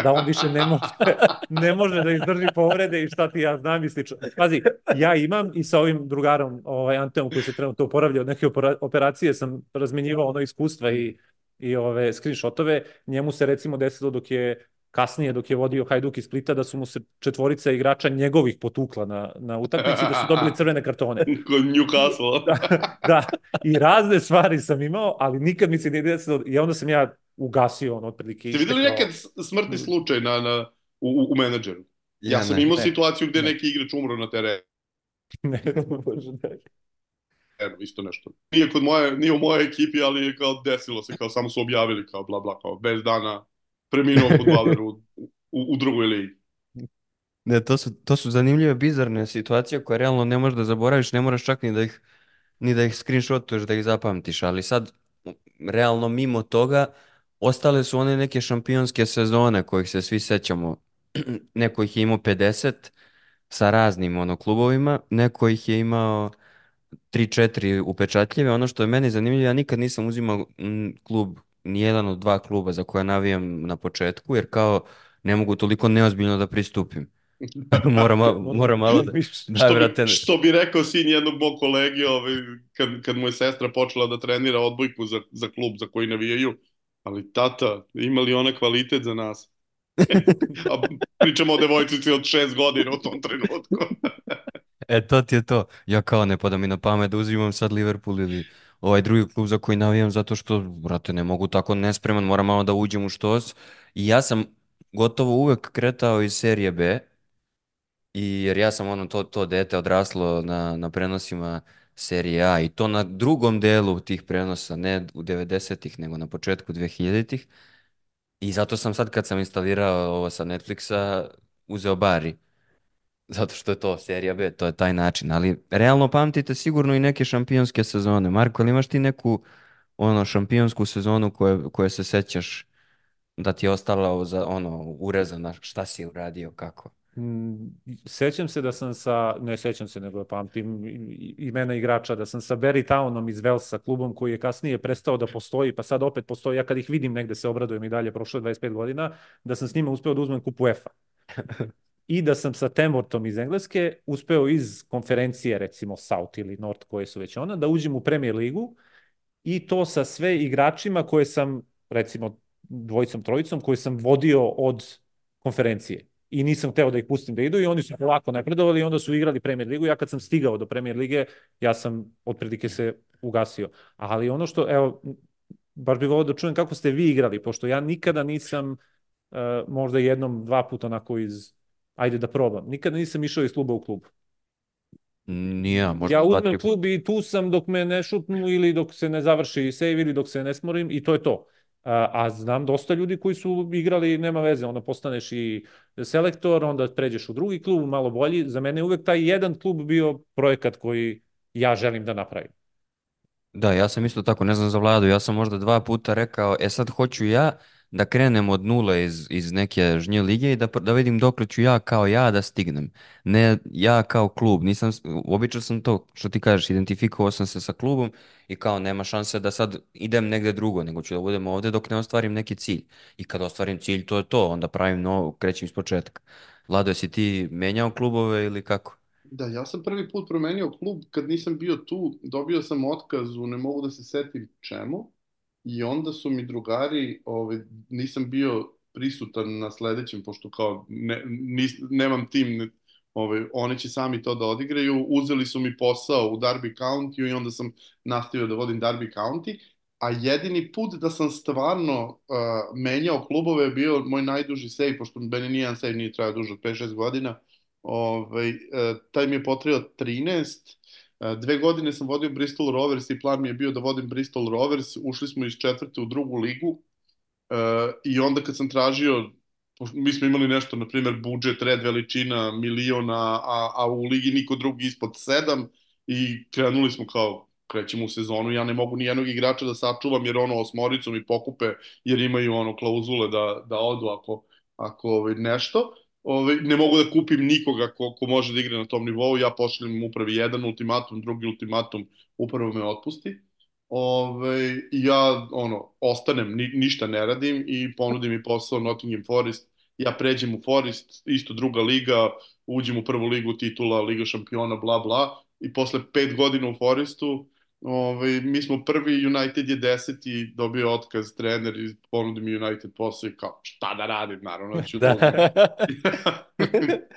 Da on više ne može, ne može da izdrži povrede i šta ti ja znam i slično. Pazi, ja imam i sa ovim drugarom ovaj, Anteom koji se trenutno oporavlja od neke operacije sam razmenjivao ono iskustva i, i ove screenshotove. Njemu se recimo desilo dok je kasnije dok je vodio Hajduk iz Splita da su mu se četvorica igrača njegovih potukla na, na utakmici da su dobili crvene kartone. Kod Newcastle. da, da, i razne stvari sam imao, ali nikad mi se nije desilo i onda sam ja ugasio on otprilike. Ste videli nekad smrtni slučaj na, na, u, u menadžeru? Ja, ja sam ne, imao ne, situaciju gde ne. neki igrač umro na terenu. ne, bože, da. Eno, isto nešto. Nije, kod moje, nije u mojoj ekipi, ali kao desilo se, kao samo su objavili, kao bla bla, kao bez dana preminuo futbaler u, u, u drugoj ligi. Ne, to su, to su zanimljive, bizarne situacije koje realno ne možeš da zaboraviš, ne moraš čak ni da ih, ni da ih screenshotuješ, da ih zapamtiš, ali sad, realno mimo toga, ostale su one neke šampionske sezone kojih se svi sećamo. neko ih je imao 50 sa raznim ono, klubovima, neko ih je imao 3-4 upečatljive. Ono što je meni zanimljivo, ja nikad nisam uzimao klub nijedan od dva kluba za koje navijam na početku, jer kao ne mogu toliko neozbiljno da pristupim. moram, moram malo da... da što, bi, što bi rekao sin jednog mog kolege ovaj, kad, kad mu je sestra počela da trenira odbojku za, za klub za koji navijaju, ali tata, ima li ona kvalitet za nas? A pričamo o devojčici od šest godina u tom trenutku. e, to ti je to. Ja kao ne pada mi na pamet da uzimam sad Liverpool ili ovaj drugi klub za koji navijam zato što, brate, ne mogu tako nespreman, moram malo da uđem u štos. I ja sam gotovo uvek kretao iz serije B, i jer ja sam ono to, to dete odraslo na, na prenosima serije A i to na drugom delu tih prenosa, ne u 90-ih, nego na početku 2000-ih. I zato sam sad kad sam instalirao ovo sa Netflixa, uzeo Bari zato što je to serija B, to je taj način, ali realno pamtite sigurno i neke šampionske sezone. Marko, ali imaš ti neku ono šampionsku sezonu koje, koje se sećaš da ti je ostala za ono urezana, šta si uradio, kako? Mm, sećam se da sam sa, ne sećam se nego pamtim imena igrača, da sam sa Barry Townom iz Velsa, klubom koji je kasnije prestao da postoji, pa sad opet postoji, ja kad ih vidim negde se obradujem i dalje, prošlo je 25 godina, da sam s njima uspeo da uzmem kupu EFA. i da sam sa Temortom iz Engleske uspeo iz konferencije, recimo South ili North, koje su već ona, da uđem u Premier ligu i to sa sve igračima koje sam, recimo dvojicom, trojicom, koje sam vodio od konferencije. i nisam hteo da ih pustim da idu i oni su polako napredovali i onda su igrali Premier ligu. Ja kad sam stigao do Premier lige, ja sam otprilike se ugasio. Ali ono što, evo, baš bih volio da čujem kako ste vi igrali, pošto ja nikada nisam uh, možda jednom, dva puta onako iz, ajde da probam, nikada nisam išao iz kluba u klub. Nija, možda Ja uzmem tri klub i tu sam dok me ne šutnu ili dok se ne završi save ili dok se ne smorim i to je to. A, a znam dosta ljudi koji su igrali, nema veze, onda postaneš i selektor, onda pređeš u drugi klub, malo bolji. Za mene je uvek taj jedan klub bio projekat koji ja želim da napravim. Da, ja sam isto tako, ne znam za Vladu, ja sam možda dva puta rekao, e sad hoću ja da krenem od nule iz, iz neke žnje lige i da, da vidim dokle ću ja kao ja da stignem. Ne ja kao klub, nisam, obično sam to, što ti kažeš, identifikovao sam se sa klubom i kao nema šanse da sad idem negde drugo, nego ću da budem ovde dok ne ostvarim neki cilj. I kad ostvarim cilj, to je to, onda pravim novo, krećem iz početka. Vlado, jesi ti menjao klubove ili kako? Da, ja sam prvi put promenio klub kad nisam bio tu, dobio sam otkaz u ne mogu da se setim čemu i onda su mi drugari, ovaj, nisam bio prisutan na sledećem, pošto kao ne, nis, nemam tim, ne- ovaj, oni će sami to da odigraju, uzeli su mi posao u Derby County i onda sam nastavio da vodim Derby County, a jedini put da sam stvarno uh, menjao klubove je bio moj najduži sej, pošto meni nijedan sej nije trajao duže od 5-6 godina, Ovaj, e, taj mi je potrebao 13. Dve godine sam vodio Bristol Rovers i plan mi je bio da vodim Bristol Rovers. Ušli smo iz četvrte u drugu ligu e, i onda kad sam tražio, mi smo imali nešto, na primjer, budžet, red veličina, miliona, a, a u ligi niko drugi ispod sedam i krenuli smo kao krećemo u sezonu, ja ne mogu ni jednog igrača da sačuvam jer ono osmoricu mi pokupe jer imaju ono klauzule da, da odu ako, ako ovaj, nešto. Ove, ne mogu da kupim nikoga ko, ko može da igra na tom nivou, ja pošaljem upravi jedan ultimatum, drugi ultimatum, upravo me otpusti. Ove, i ja ono, ostanem, ni, ništa ne radim i ponudim mi posao Nottingham Forest. Ja pređem u Forest, isto druga liga, uđem u prvu ligu titula, Liga šampiona, bla bla. I posle pet godina u Forestu, Ove, mi smo prvi, United je deseti, dobio otkaz trener i ponudi mi United posao i kao šta da radim, naravno da ću da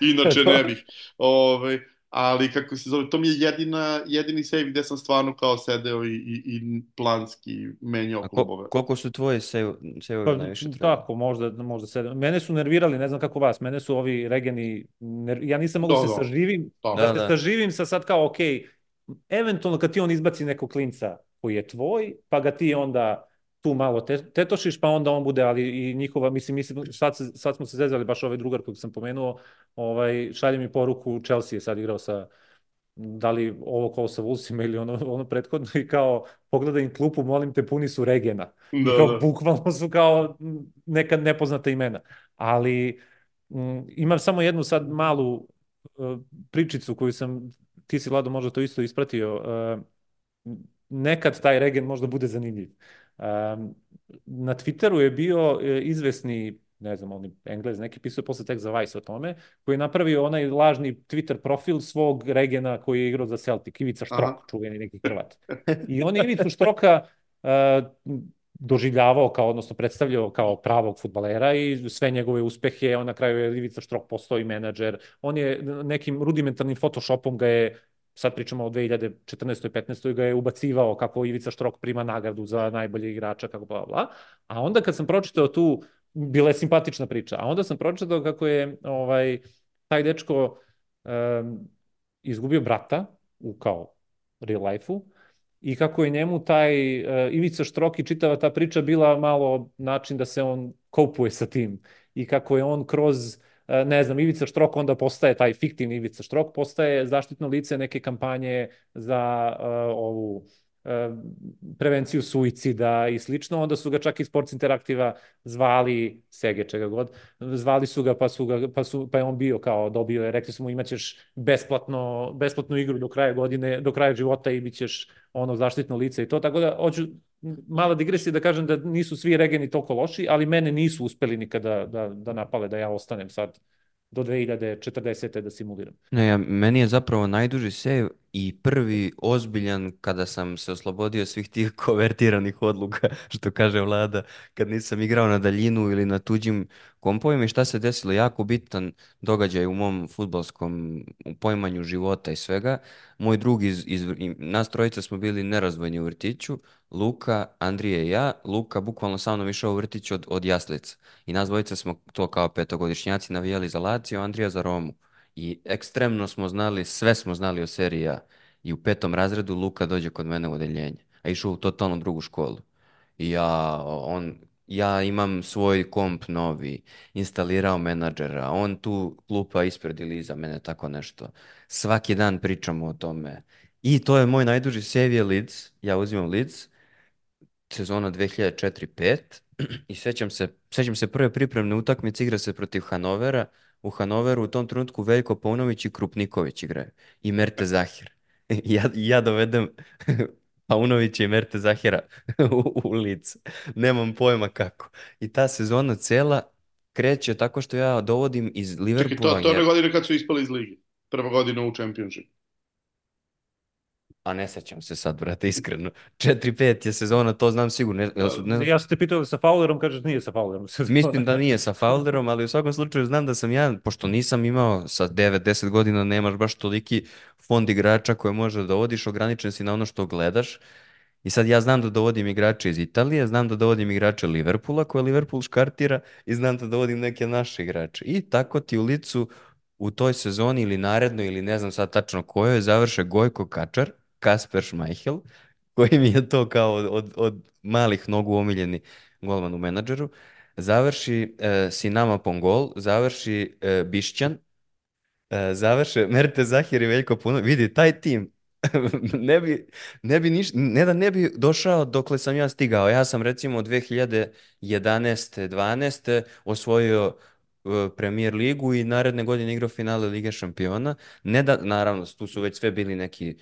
Inače ne bih. Ove, ali kako se zove, to mi je jedina, jedini save gde sam stvarno kao sedeo i, i, i planski menjao ko- klubove. koliko su tvoji save, Pa, najviše trajali? tako, možda, možda sedam. Mene su nervirali, ne znam kako vas, mene su ovi regeni, ner... ja nisam mogu Da, se da. saživim, Da, da, da. se saživim sa sad kao, ok, eventualno kad ti on izbaci nekog klinca koji je tvoj, pa ga ti onda tu malo te, tetošiš, pa onda on bude, ali i njihova, mislim, mislim sad, se, sad smo se zezali, baš ovaj drugar kojeg sam pomenuo, ovaj, šalje mi poruku, Chelsea je sad igrao sa, da li ovo kao sa Vulsima ili ono, ono prethodno i kao pogledaj im klupu, molim te, puni su regena. I Da, kao, da. bukvalno su kao neka nepoznata imena. Ali m, imam samo jednu sad malu uh, pričicu koju sam, ti si Vlado možda to isto ispratio, uh, nekad taj regen možda bude zanimljiv. Um, na Twitteru je bio uh, izvesni ne znam, on Englez neki pisao posle tek za Vice o tome, koji je napravio onaj lažni Twitter profil svog regena koji je igrao za Celtic, Ivica Štrok, Aha. čuveni neki Hrvat. I on je Ivicu Štroka uh, doživljavao kao, odnosno predstavljao kao pravog futbalera i sve njegove uspehe, on na kraju je Ivica Štrok postao i menadžer, on je nekim rudimentarnim photoshopom ga je sad pričamo o 2014. i 15. ga je ubacivao kako Ivica Štrok prima nagradu za najbolje igrača, kako bla bla. A onda kad sam pročitao tu, bila je simpatična priča, a onda sam pročitao kako je ovaj, taj dečko um, izgubio brata u kao real life-u i kako je njemu taj uh, Ivica Štrok i čitava ta priča bila malo način da se on kopuje sa tim. I kako je on kroz ne znam, Ivica Štrok onda postaje, taj fiktivni Ivica Štrok postaje zaštitno lice neke kampanje za uh, ovu prevenciju suicida i slično, onda su ga čak i Sports Interaktiva zvali, Sege čega god, zvali su ga pa, su ga, pa, su, pa je on bio kao dobio je, rekli su mu imaćeš besplatno, besplatnu igru do kraja godine, do kraja života i bit ćeš ono zaštitno lice i to, tako da hoću mala digresija da kažem da nisu svi regeni toliko loši, ali mene nisu uspeli nikada da, da napale da ja ostanem sad do 2040. da simuliram. Ne, ja, meni je zapravo najduži save i prvi ozbiljan kada sam se oslobodio svih tih konvertiranih odluka, što kaže vlada, kad nisam igrao na daljinu ili na tuđim kompovima i šta se desilo, jako bitan događaj u mom futbolskom poimanju života i svega. Moj drug iz, iz nas trojica smo bili nerazdvojni u vrtiću, Luka, Andrije i ja. Luka bukvalno sa mnom išao u vrtić od, od jaslica. I nas dvojica smo to kao petogodišnjaci navijali za Lazio, Andrija za Romu. I ekstremno smo znali, sve smo znali o seriji A. I u petom razredu Luka dođe kod mene u odeljenje. A išao u totalno drugu školu. I ja, on, ja imam svoj komp novi, instalirao menadžera, on tu klupa ispred ili iza mene, tako nešto. Svaki dan pričamo o tome. I to je moj najduži save je Leeds, ja uzimam Leeds, sezona 2004-5 i sećam se, sećam se prve pripremne utakmice, igra se protiv Hanovera, u Hanoveru u tom trenutku Veljko Paunović i Krupniković igraju i Merte Zahir. ja, ja dovedem Paunovića i Merte Zahira u, u lice. Nemam pojma kako. I ta sezona cela kreće tako što ja dovodim iz Liverpoola... Čekaj, to, to je godine kad su ispali iz ligi. Prva godina u Championship. A ne sećam se sad, brate, iskreno. 4-5 je sezona, to znam sigurno. Ne, su, ne... Ja sam te pitao sa Fowlerom, kažeš nije sa Fowlerom. Mislim da nije sa Fowlerom, ali u svakom slučaju znam da sam ja, pošto nisam imao sa 9-10 godina, nemaš baš toliki fond igrača koje može da dovodiš, ograničen si na ono što gledaš. I sad ja znam da dovodim igrače iz Italije, znam da dovodim igrače Liverpoola koje Liverpool škartira i znam da dovodim neke naše igrače. I tako ti u licu u toj sezoni ili narednoj ili ne znam sad tačno kojoj završe Gojko Kačar, Kasper Schmeichel, koji mi je to kao od, od, od malih nogu omiljeni golman u menadžeru, završi e, Sinama Pongol, završi e, Bišćan, e, završe Merte Zahir i Veljko Puno. Vidi, taj tim ne bi, ne bi niš, ne da ne bi došao dokle sam ja stigao. Ja sam recimo 2011. 12. osvojio uh, Premier ligu i naredne godine igrao finale Lige šampiona. Ne da, naravno, tu su već sve bili neki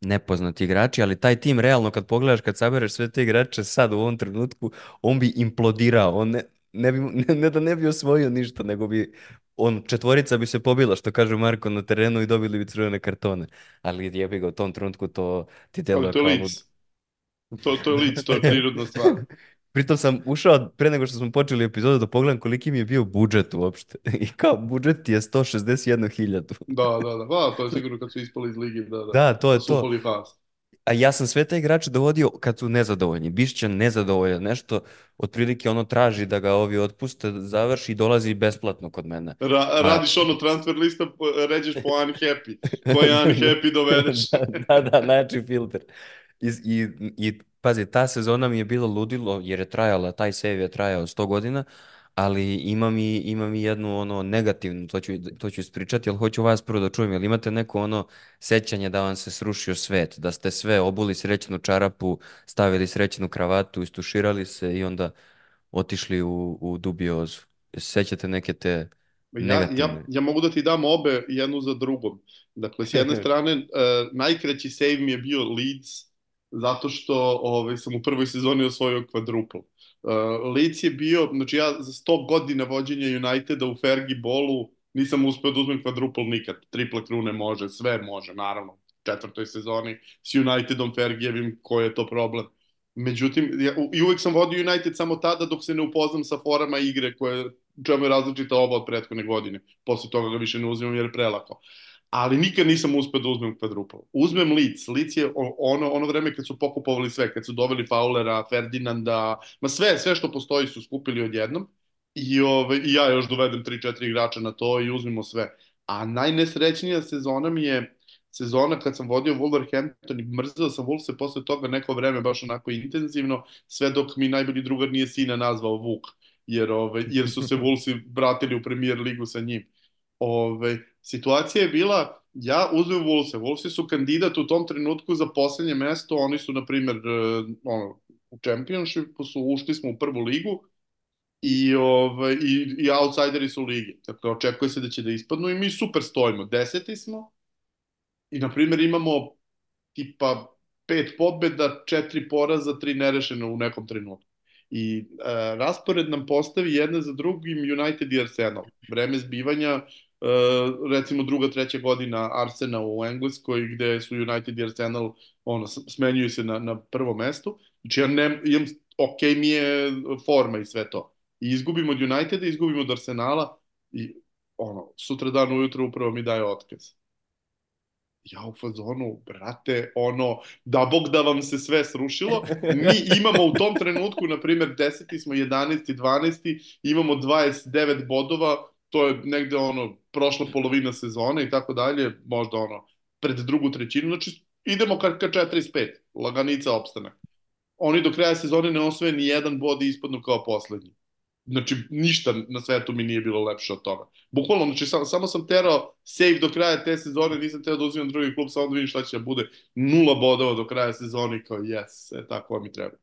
nepoznati igrači, ali taj tim realno kad pogledaš, kad sabereš sve te igrače sad u ovom trenutku, on bi implodirao, on ne, ne, bi, ne, ne da ne bi osvojio ništa, nego bi on četvorica bi se pobila, što kaže Marko na terenu i dobili bi crvene kartone. Ali jebi ga u tom trenutku to ti deluje kao... To, to je lic, to je prirodna stvar. Pritom sam ušao, pre nego što smo počeli epizodu, da pogledam koliki mi je bio budžet uopšte. I kao, budžet je 161.000. Da, da, da, da, to je sigurno kad su ispali iz ligi, da, da. Da, to je da to. Fast. A ja sam sve te igrače dovodio kad su nezadovoljni. Bišćan nezadovoljan, nešto otprilike ono traži da ga ovi otpuste, završi i dolazi besplatno kod mene. Ra radiš ono transfer lista, ređeš po unhappy. Koji unhappy dovedeš. da, da, da, znači filter. I, i, i pazi, ta sezona mi je bilo ludilo jer je trajala, taj save je trajao 100 godina, ali imam i, imam i jednu ono negativnu, to ću, to ću ispričati, ali hoću vas prvo da čujem, jel imate neko ono sećanje da vam se srušio svet, da ste sve obuli srećnu čarapu, stavili srećnu kravatu, istuširali se i onda otišli u, u dubiozu. Sećate neke te ja, ja, ja mogu da ti dam obe jednu za drugom. Dakle, s jedne strane, uh, najkraći save mi je bio Leeds, zato što ovaj, sam u prvoj sezoni osvojio kvadrupl. Uh, Leeds je bio, znači ja za 100 godina vođenja Uniteda u Fergie Bolu nisam uspeo da uzmem kvadrupl nikad. Triple krune može, sve može, naravno. U četvrtoj sezoni s Unitedom Fergijevim, koji je to problem. Međutim, ja, i uvek sam vodio United samo tada dok se ne upoznam sa forama igre koje čemu je različita ova od prethodne godine. Posle toga ga više ne uzimam jer je prelako ali nikad nisam uspeo da uzmem quadruple. Uzmem Leeds. Leeds je ono, ono vreme kad su pokupovali sve, kad su doveli Fowlera, Ferdinanda, ma sve, sve što postoji su skupili odjednom. I, ove, I ja još dovedem 3-4 igrača na to i uzmemo sve. A najnesrećnija sezona mi je sezona kad sam vodio Wolverhampton i mrzeo sam Wolvese posle toga neko vreme baš onako intenzivno, sve dok mi najbolji drugar nije sina nazvao Vuk, jer, ove, jer su se Wolvesi vratili u premier ligu sa njim. Ove, situacija je bila, ja uzmem Wolvese, Wolvesi su kandidat u tom trenutku za poslednje mesto, oni su, na primjer, e, ono, u Championshipu su, ušli smo u prvu ligu, i, ovaj, i, i outsideri su ligi. Dakle, očekuje se da će da ispadnu i mi super stojimo. Deseti smo i, na primjer, imamo tipa pet pobjeda, četiri poraza, tri nerešene u nekom trenutku. I e, raspored nam postavi jedna za drugim United i Arsenal. Vreme zbivanja recimo druga, treća godina Arsena u Engleskoj, gde su United i Arsenal ono, smenjuju se na, na prvom mestu. Znači ja ne, imam, ok mi je forma i sve to. I izgubimo od Uniteda, izgubimo od Arsenala i ono, sutra dan ujutro upravo mi daje otkaz ja u fazonu, brate, ono, da bog da vam se sve srušilo, mi imamo u tom trenutku, na primjer, 10. smo, 11. 12. imamo 29 bodova, to je negde ono, prošla polovina sezone i tako dalje, možda ono, pred drugu trećinu, znači idemo ka, ka 45, laganica opstanak. Oni do kraja sezone ne osvoje ni jedan bod i ispadnu kao poslednji. Znači, ništa na svetu mi nije bilo lepše od toga. Bukvalno, znači, sam, samo sam terao save do kraja te sezone, nisam teo da uzimam drugi klub, samo da vidim šta će da bude. Nula bodova do kraja sezone, kao yes, e, tako mi treba.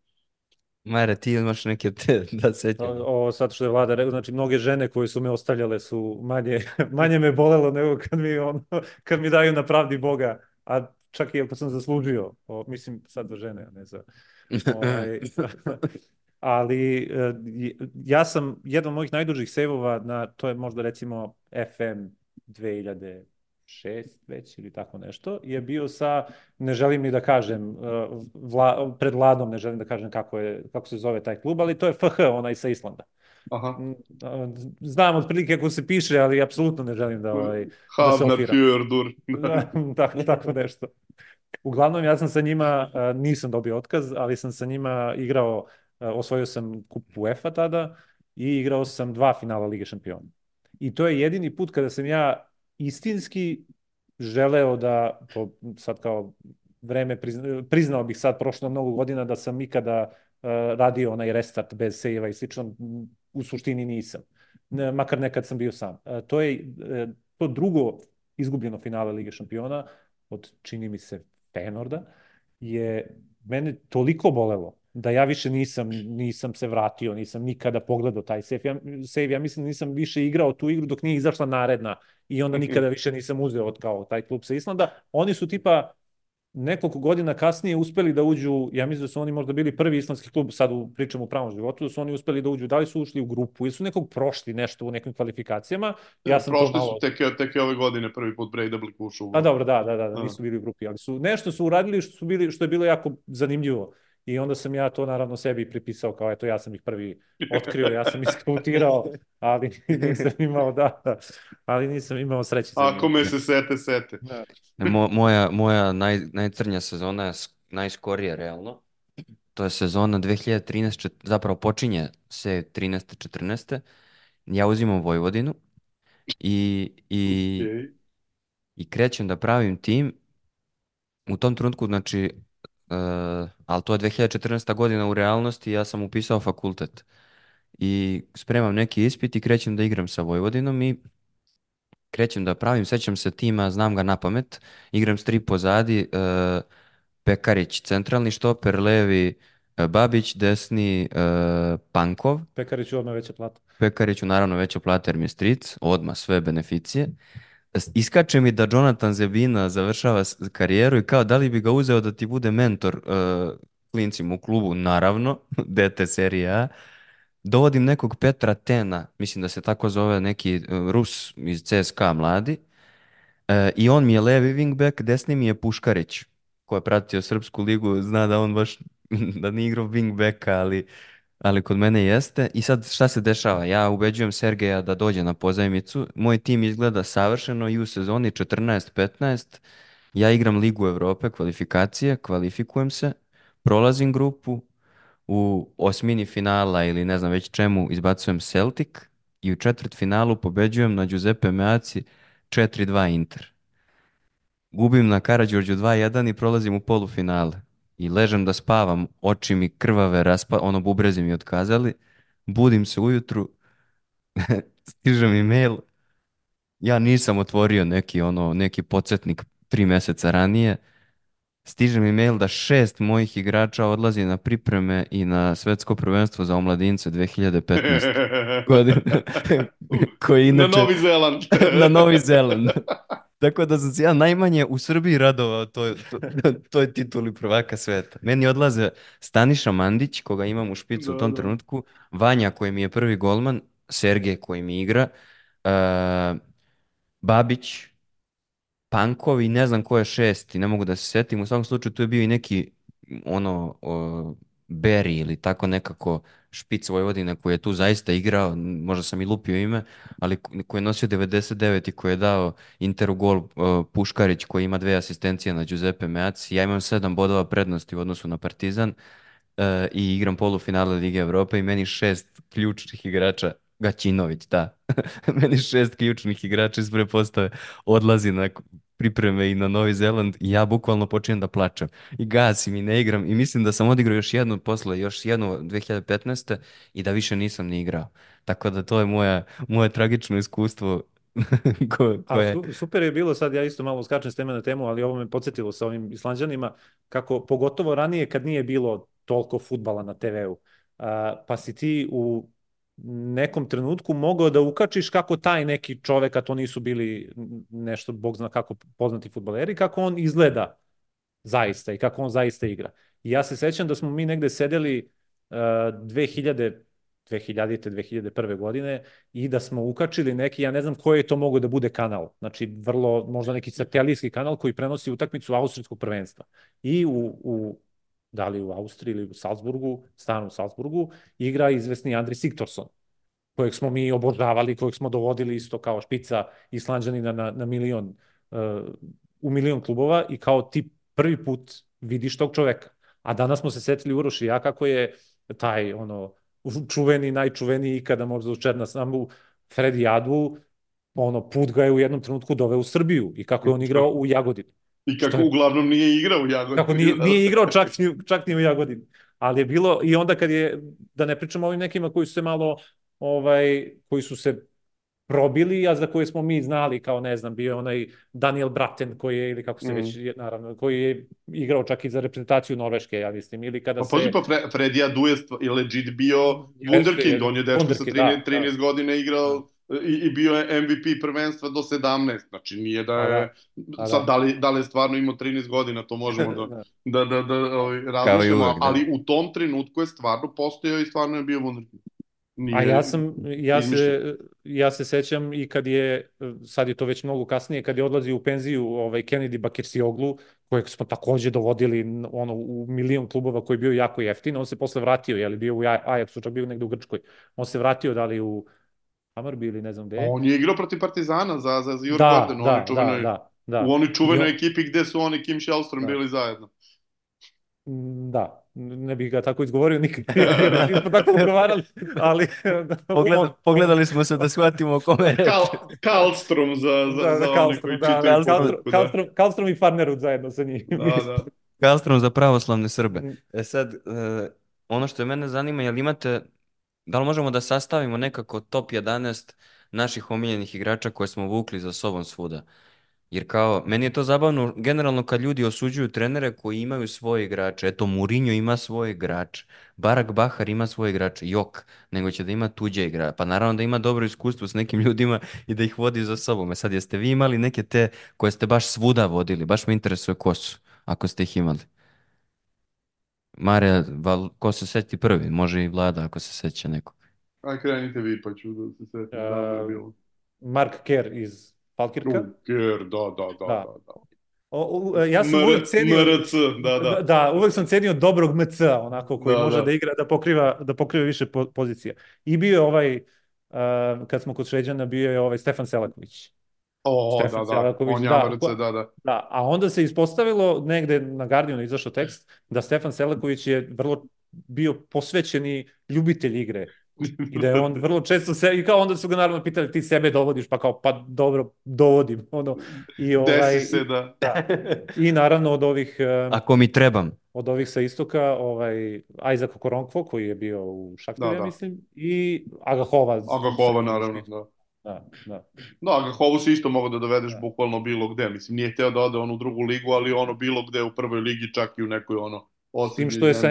Mare, ti imaš neke te da sećam. O, sad što je vlada rekao, znači mnoge žene koje su me ostavljale su manje, manje me bolelo nego kad mi, ono, kad mi daju na pravdi Boga, a čak i ako sam zaslužio, o, mislim sad za žene, a ne za... Ovaj, ali e, ja sam, jedan od mojih najdužih sejvova na, to je možda recimo FM 2006 već ili tako nešto, je bio sa, ne želim ni da kažem, e, vla, pred Vladom ne želim da kažem kako, je, kako se zove taj klub, ali to je FH, onaj sa Islanda. Aha. Mm, znam otprilike kako se piše, ali apsolutno ne želim da, ovaj, da se opiram. Fjordur. tako, tako nešto. Uglavnom, ja sam sa njima, nisam dobio otkaz, ali sam sa njima igrao osvojio sam kup UEFA tada i igrao sam dva finala Lige šampiona. I to je jedini put kada sam ja istinski želeo da, to sad kao vreme, priznao bih sad prošlo mnogo godina da sam ikada uh, radio onaj restart bez sejeva i slično, u suštini nisam. Makar nekad sam bio sam. Uh, to je uh, to drugo izgubljeno finale Lige šampiona od, čini mi se, Fenorda, je mene toliko bolelo da ja više nisam, nisam se vratio, nisam nikada pogledao taj save. Ja, save, ja mislim da nisam više igrao tu igru dok nije izašla naredna i onda nikada više nisam uzeo od kao taj klub sa Islanda. Oni su tipa nekoliko godina kasnije uspeli da uđu, ja mislim da su oni možda bili prvi islamski klub, sad u, pričam u pravom životu, da su oni uspeli da uđu, da li su ušli u grupu ili su nekog prošli nešto u nekim kvalifikacijama. Ja, ja sam prošli to malo... su tek, tek ove godine prvi put Breidablik ušao u grupu. A dobro, da, da, da, da, nisu bili u grupi, ali su nešto su uradili što, su bili, što je bilo jako zanimljivo I onda sam ja to naravno sebi pripisao kao eto ja sam ih prvi otkrio, ja sam iskautirao, ali nisam imao da, ali nisam imao sreće. Ako me se sete, sete. Da. Mo, moja moja naj, najcrnja sezona je najskorije realno. To je sezona 2013, zapravo počinje se 13. 14. Ja uzimam Vojvodinu i, i, okay. i krećem da pravim tim. U tom trenutku, znači, Uh, ali to je 2014. godina u realnosti, ja sam upisao fakultet. I spremam neki ispit i krećem da igram sa Vojvodinom i krećem da pravim, sećam se tima, znam ga na pamet, igram s tri pozadi, uh, Pekarić centralni štoper, levi uh, Babić, desni uh, Pankov. Pekariću odmah veća plata. Pekariću naravno veća plata jer mi je stric, odmah sve beneficije iskače mi da Jonathan Zebina završava karijeru i kao da li bi ga uzeo da ti bude mentor uh, klincima u klubu, naravno, DT serija A. Dovodim nekog Petra Tena, mislim da se tako zove neki uh, Rus iz CSKA mladi, uh, i on mi je levi wingback, desni mi je Puškarić, ko je pratio Srpsku ligu, zna da on baš da nije igrao wingbacka, ali ali kod mene jeste. I sad šta se dešava? Ja ubeđujem Sergeja da dođe na pozajmicu. Moj tim izgleda savršeno i u sezoni 14-15 ja igram Ligu Evrope, kvalifikacije, kvalifikujem se, prolazim grupu, u osmini finala ili ne znam već čemu izbacujem Celtic i u četvrt finalu pobeđujem na Giuseppe Meaci 4-2 Inter. Gubim na Karadžorđu 2-1 i prolazim u polufinale i ležem da spavam, oči mi krvave, raspa, ono bubrezi mi otkazali, budim se ujutru, stiže mi mail, ja nisam otvorio neki ono, neki podsjetnik tri meseca ranije, stiže mi mail da šest mojih igrača odlazi na pripreme i na svetsko prvenstvo za omladince 2015 godine. koji inače, na Novi Zeland. na Novi Zeland. Tako da sam se ja najmanje u Srbiji radovao toj, to, toj tituli prvaka sveta. Meni odlaze Staniša Mandić, koga imam u špicu da, u tom da. trenutku, Vanja koji mi je prvi golman, Sergej koji mi igra, uh, Babić, Pankovi, ne znam ko je šesti, ne mogu da se setim. U svakom slučaju tu je bio i neki ono o, Berry ili tako nekako špic Vojvodine koji je tu zaista igrao, možda sam i lupio ime, ali koji je nosio 99 i koji je dao Interu gol uh, Puškarić koji ima dve asistencije na Giuseppe Meac. Ja imam sedam bodova prednosti u odnosu na Partizan uh, i igram polufinale Lige Evrope i meni šest ključnih igrača Gaćinović, da. meni šest ključnih igrača iz prepostave odlazi na pripreme i na Novi Zeland i ja bukvalno počinjem da plačem i gasim i ne igram i mislim da sam odigrao još jednu posle, još jednu 2015. i da više nisam ni igrao. Tako da to je moja, moje tragično iskustvo ko, koje... A super je bilo, sad ja isto malo skačem s teme na temu, ali ovo me podsjetilo sa ovim Islanđanima, kako pogotovo ranije kad nije bilo toliko futbala na TV-u, pa si ti u nekom trenutku mogao da ukačiš kako taj neki čovek, a to nisu bili nešto, bog zna kako poznati futbaleri, kako on izgleda zaista i kako on zaista igra. I ja se sećam da smo mi negde sedeli uh, 2000 2000. 2001. godine i da smo ukačili neki, ja ne znam koji je to mogo da bude kanal, znači vrlo, možda neki satelitski kanal koji prenosi utakmicu austrijskog prvenstva. I u, u da li u Austriji ili u Salzburgu, stanu u Salzburgu, igra izvesni Andri Siktorson, kojeg smo mi obožavali, kojeg smo dovodili isto kao špica islanđanina na, na milion, uh, u milion klubova i kao ti prvi put vidiš tog čoveka. A danas smo se setili Uroš i ja kako je taj ono čuveni, najčuveniji ikada možda u Černa Sambu, Fredi Adu, ono, put ga je u jednom trenutku doveo u Srbiju i kako je on igrao u Jagodini. I kako je... uglavnom nije igrao u Jagodini. Kako nije, nije igrao čak, čak ni u Jagodini. Ali je bilo, i onda kad je, da ne pričamo o ovim nekima koji su se malo, ovaj, koji su se probili, a za koje smo mi znali, kao ne znam, bio je onaj Daniel Braten koji je, ili kako se mm. već, naravno, koji je igrao čak i za reprezentaciju Norveške, ja mislim, ili kada pa, se... Pa Fre Freddy Adu je, je legit bio Wunderkind, on je dečko sa 13, da, 13 da. godina igrao i, i bio je MVP prvenstva do 17, znači nije da je, da. da. sad da li, da li je stvarno imao 13 godina, to možemo da, da, da, da ovaj, različimo, da. ali u tom trenutku je stvarno postojao i stvarno je bio Wunderkind. Nije, A ja sam, ja se, ja se sećam i kad je, sad je to već mnogo kasnije, kad je odlazi u penziju ovaj Kennedy Bakircioglu, kojeg smo takođe dovodili ono, u milion klubova koji je bio jako jeftin, on se posle vratio, je li bio u Ajaxu, čak bio negde u Grčkoj. On se vratio da li u Hammarby ili ne znam gde. On je igrao protiv Partizana za, za, za Jurgen da, Gordon, da, čuvenoj, da, da, da. u onoj čuvenoj ekipi gde su oni Kim Shellstrom da. bili zajedno. Da, ne bih ga tako izgovorio nikad, nismo tako ugovarali, ali... Pogled, pogledali smo se da shvatimo o kome reći. Kal, Kalstrom za, za, da, za da, oni koji da, čitaju Kalstrom, da. Kalstrom, Kalstrom i Farnerud zajedno sa njim. Da, da. Kalstrom za pravoslavne Srbe. Mm. E sad, uh, ono što je mene zanima, je li imate, da li možemo da sastavimo nekako top 11 naših omiljenih igrača koje smo vukli za sobom svuda? Jer kao, meni je to zabavno, generalno kad ljudi osuđuju trenere koji imaju svoje igrače, eto Mourinho ima svoje igrače, Barak Bahar ima svoje igrače, jok, nego će da ima tuđe igrače, pa naravno da ima dobro iskustvo s nekim ljudima i da ih vodi za sobom. E sad, jeste vi imali neke te koje ste baš svuda vodili, baš me interesuje ko su, ako ste ih imali. Mare, val, ko se seti prvi, može i Vlada ako se seća nekog. Aj krenite vi pa ću da se setim. Uh, Mark Kerr iz Falkirka. Druger, da, da, da, da. da. O, o, ja sam Mr, uvek cenio... MRC, da, da. Da, uvek sam cenio dobrog MC, onako, koji da, može da. da igra, da pokriva, da pokriva više po, pozicija. I bio je ovaj, uh, kad smo kod Šveđana, bio je ovaj Stefan Selaković. O, Stefan da, da, on da, MRC, da, da. Da, a onda se ispostavilo, negde na Guardianu izašao tekst, da Stefan Selaković je vrlo bio posvećeni ljubitelj igre I da je on vrlo često se, i kao onda su ga naravno pitali ti sebe dovodiš, pa kao pa dobro, dovodim. Ono, i ovaj, Desi se, da. da. I naravno od ovih... Ako mi trebam. Od ovih sa istoka, ovaj, Isaac Okoronkvo, koji je bio u Šaktiru, da, da. mislim, i Agahova. Agahova, naravno, da. Da, da. Da, Agahovu si isto mogo da dovedeš da. bukvalno bilo gde. Mislim, nije hteo da ode on u drugu ligu, ali ono bilo gde u prvoj ligi, čak i u nekoj ono S tim što je sa,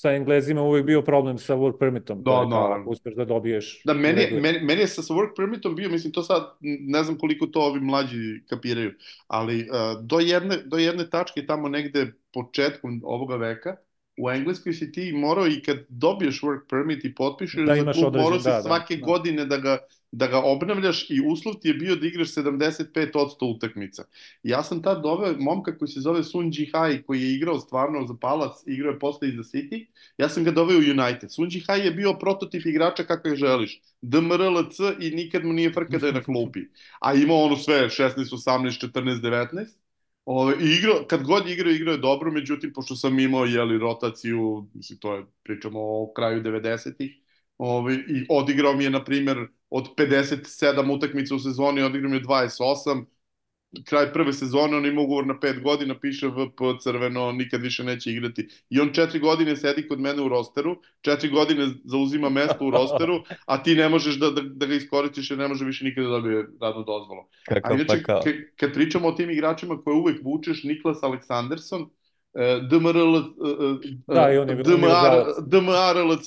sa Englezima uvek bio problem sa work permitom. Da, da. Uspeš da dobiješ... Da, meni, meni, meni je sa, sa work permitom bio, mislim, to sad, ne znam koliko to ovi mlađi kapiraju, ali uh, do, jedne, do jedne tačke tamo negde početkom ovoga veka, u Engleskoj si ti morao i kad dobiješ work permit i potpišeš da za klub, morao si da, da, svake da, godine da ga da ga obnavljaš i uslov ti je bio da igraš 75% utakmica. Ja sam tad doveo momka koji se zove Sun Ji Hai, koji je igrao stvarno za Palac, igrao je posle i za City, ja sam ga doveo u United. Sun Ji Hai je bio prototip igrača kako je želiš. DMRLC i nikad mu nije frka da je na klupi. A imao ono sve, 16, 18, 14, 19. Ove, igrao, kad god igrao, igrao je dobro, međutim, pošto sam imao jeli, rotaciju, mislim, to je, pričamo o kraju 90-ih, ove, i odigrao mi je, na primer, od 57 utakmica u sezoni, odigrao mi je 28, kraj prve sezone, on ima ugovor na 5 godina, piše VP crveno, nikad više neće igrati. I on četiri godine sedi kod mene u rosteru, četiri godine zauzima mesto u rosteru, a ti ne možeš da, da, da ga iskoristiš jer ne može više nikada da dobije radnu dozvolu. Kako a inače, pa kad pričamo o tim igračima koje uvek vučeš, Niklas Aleksanderson, DMRL, Da, i on je bio DMR, DMRLC.